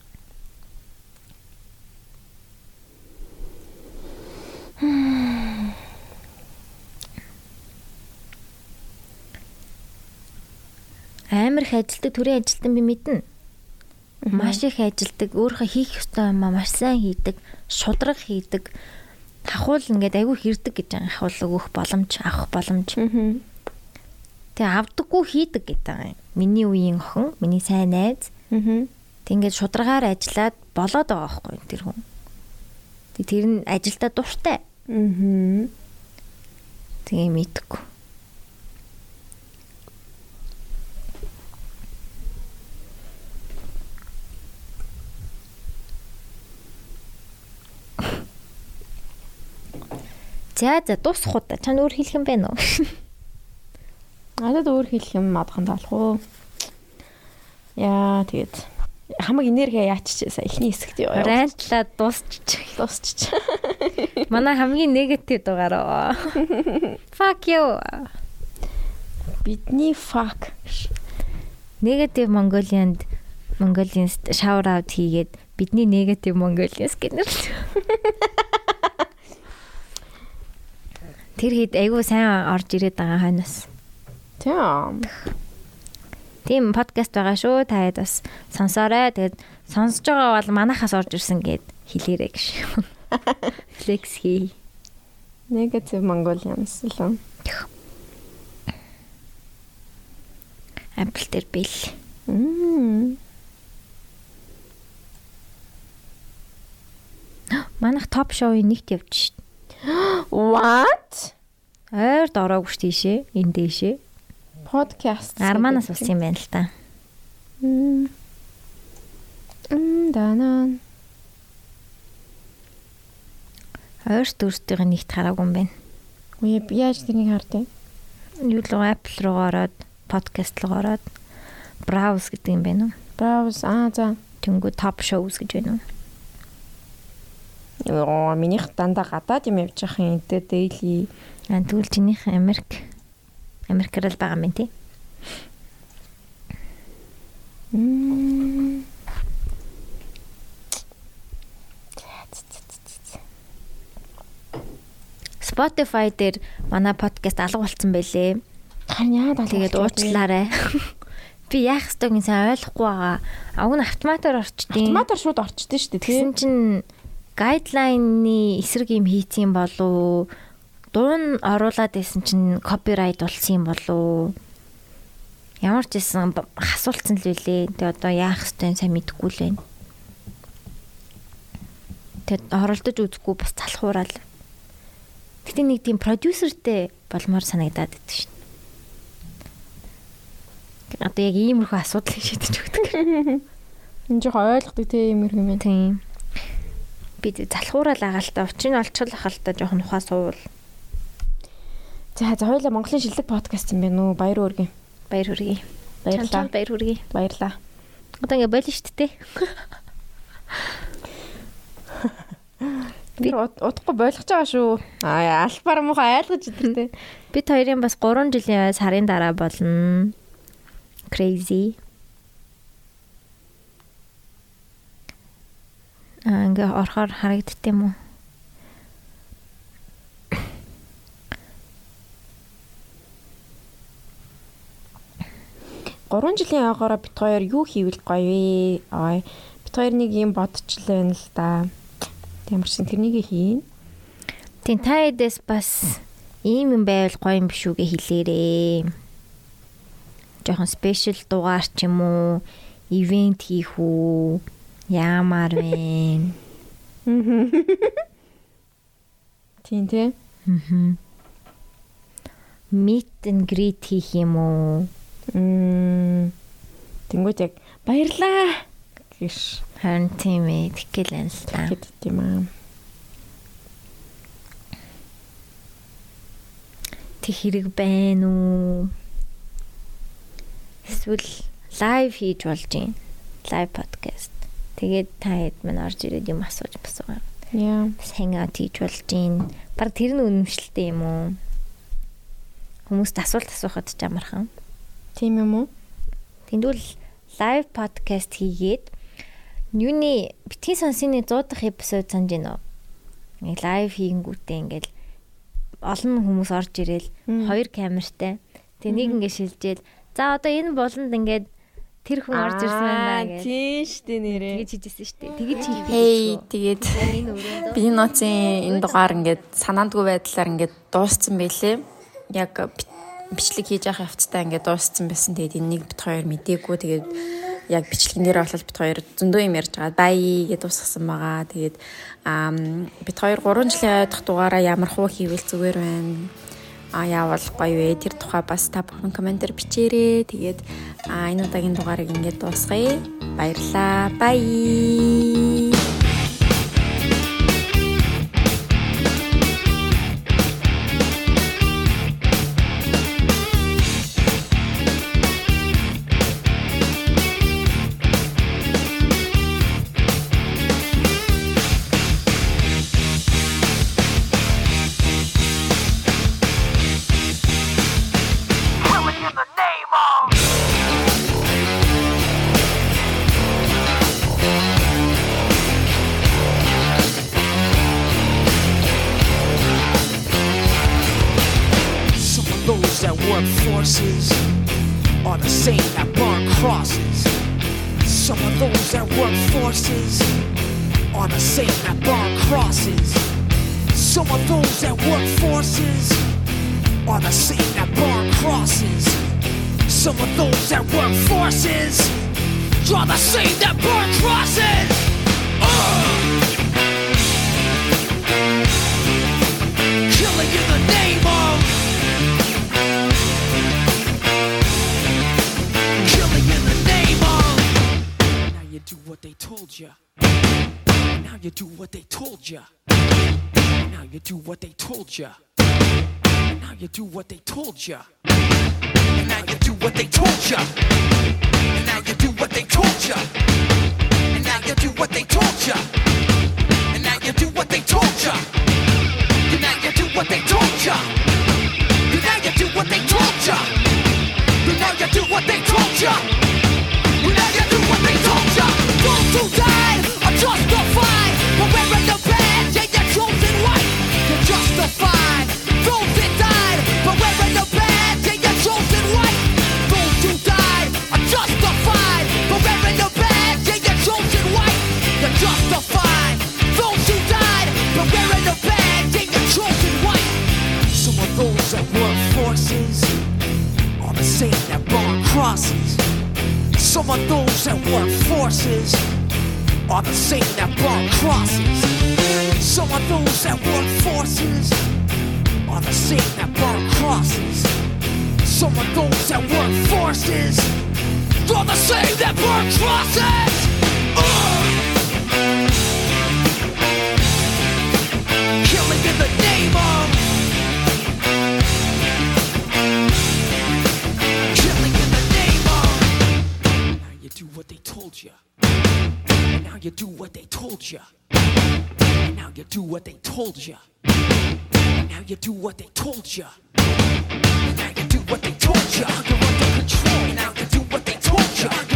Их ажилдаг төрийн ажилтан би мэднэ. Маш их ажилдаг, өөрөө хийх ёстой юм аа маш сайн хийдэг, шудраг хийдэг. Хахуул ингээд айгүй хэрдэг гэж хахуул өгөх боломж, авах боломж. Тэгээ авдаггүй хийдэг гэдэг юм. Миний үеийн охин, миний сайн найз. Аа. Тэг ингээд шударгаар ажиллаад болоод байгаа байхгүй тэр хүн. Тэр нь ажилдаа дуртай. Аа. Тэгээ мэдгүй. За за дуусах удаа чанд өөр хэлэх юм байна уу? Надад өөр хэлэх юм мадхан таалах уу? Яа тэгээд хамаг энерги яачих сая эхний хэсэгт яваа. Райнтлаа дуусчих. дуусчих. Манай хамгийн негатив дугаар. Fuck you. Бидний fuck. Негатив Mongolian Mongolian shout out хийгээд бидний негатив Mongolians гэнэ. Тэр хэд айгүй сайн орж ирээд байгаа хойноос. Тийм. Тийм подкаст байгаа шүү. Та хэд бас сонсоорой. Тэгээд сонсож байгаа бол манахаас орж ирсэн гэд хэлээрэй гэж. Флекс хий. Negative Mongolians л. Apple дээр. Мм. Манах топ шоуын нэгт явж шít. What? Ойрд ороогүй ш тийшээ. Энд дэшээ. Podcast. Арманаас болсон юм байна л та. Мм. Мм данан. Ойрт өөртөө нэгт хараагүй юм байна. Үе яаж тэрийг хардیں۔ Юу л Apple руу ороод подкаст руу ороод browse гэдэг юм байна уу? Browse аа за. Тэнгүү top shows гэж байна уу? Йоо, минийх дандаа гадаад юм явж юм энэ daily. Аа тэгвэл чинийх Америк Америкээр л байгаа юм тий. Мм. Spotify дээр манай подкаст алга болцсон байлээ. Харин яа даа. Тэгээд уучлаарай. Би яах ёстойг нь сайн ойлгохгүй байгаа. Аг нь автоматар орчдیں۔ Автоматар шууд орчдээ шүү дээ. Тэгсэн чинь гайдлайны эсрэг юм хийцэн болов дуун оруулаад байсан чинь копирайт болсон юм болов ямар ч байсан хасуулсан л үлээ. Тэгээ одоо яах нь сайн мэдэхгүй л байна. Тэгэд оролдож үзэхгүй бас залхуураал. Гэтэ нэг тийм продюсертэй болмоор санагдаад байдаг шин. Одоо яг иймэрхүү асуудлыг шийдэж өгдөг. Энэ жоо ойлгодог те юм юм. Тийм. Би та учрыг олчихвол ахал та жоохон ухаа суувал. За за хоёлаа Монголын шилдэг подкаст юм байна уу? Баяр үргэн. Баяр хүргэе. Баярлалаа. Баяр хүргэе. Баярлалаа. Одоо ингээ болио шүү дээ. Би удахгүй болгож байгаа шүү. Аа альбаар муухай айлгаж идэртэй. Бид хоёрын бас 3 жилийн сарын дараа болно. Crazy. Ингээ орохоор харагдт юм уу? Гурван жилийн агаараа бит хоёр юу хийвэл гоё вэ? Аа бит хоёр нэг юм бодчихлаа байна л да. Ч тэрнийг хийн. Тийм та эдээс бас ийм юм байвал гоё юм биш үгээ хэлээрээ. Жохон спешиал дугаар ч юм уу, ивент хийх үү? Яамаар вэ? Тийм тий. Мгм. Meet and greet хийх юм уу? Мм. Тэнгүүд яг баярлаа гэж Харин тийм ээ, тэгэл та. хэд юм аа. Тэг хэрэг байна уу? Эсвэл лайв хийж болж юм. Лайв подкаст. Тэгээд та хэд мань орж ирээд юм асууж басуугаа. Яа. Hangout хийж болж юм. Баг тэр нь үнэмшилтэй юм уу? Хүмүүст асуулт асуухад ч амархан. Тийм юм уу? Тэндүүл лайв подкаст хийгээд юуны битгий сонсны 100 дахь эпизод санаж гинөө. Ингээ лайв хийнгүүтээ ингээл олон хүмүүс орж ирээл хоёр камертай. Тэгээ нэг ингээ шилжээл за одоо энэ болонд ингээд тэр хүн орж ирсэн байна гэж. Тийм штэ нэрээ. Тэгэж хийжсэн шүү дээ. Тэгэж хийх. Хей тэгээд би ноцын энэ дугаар ингээд санаандгүй байдлаар ингээд дууссан байлээ. Яг бичлэг хийж явах явцдаа ингээд дууссан байсан. Тэгээд энэ нэг бит хоёр мдээгүй. Тэгээд яг бичлэгэн дээр болол бит хоёр зөндөө юм ярьж байгаа. Бай гэдээ дуусгасан байгаа. Тэгээд бит хоёр 3 жилийн ойдох дугаараа ямар хуу хийвэл зүгээр байна. А яавал гоё вэ? Тэр тухай бас та бүхэн комментээр бичээрэй. Тэгээд энэ удаагийн дугаарыг ингээд дуусгая. Баярлалаа. Бай. плеча. Those that work forces are the same that burn crosses. Some of those that work forces are the same that burn crosses. Ugh. Killing in the name of Killing in the name of Now you do what they told ya. Now you do what they told you. Now you do what they told you. Now you do what they told you. Now you do what they told you. You're under control. Now you do what they told you.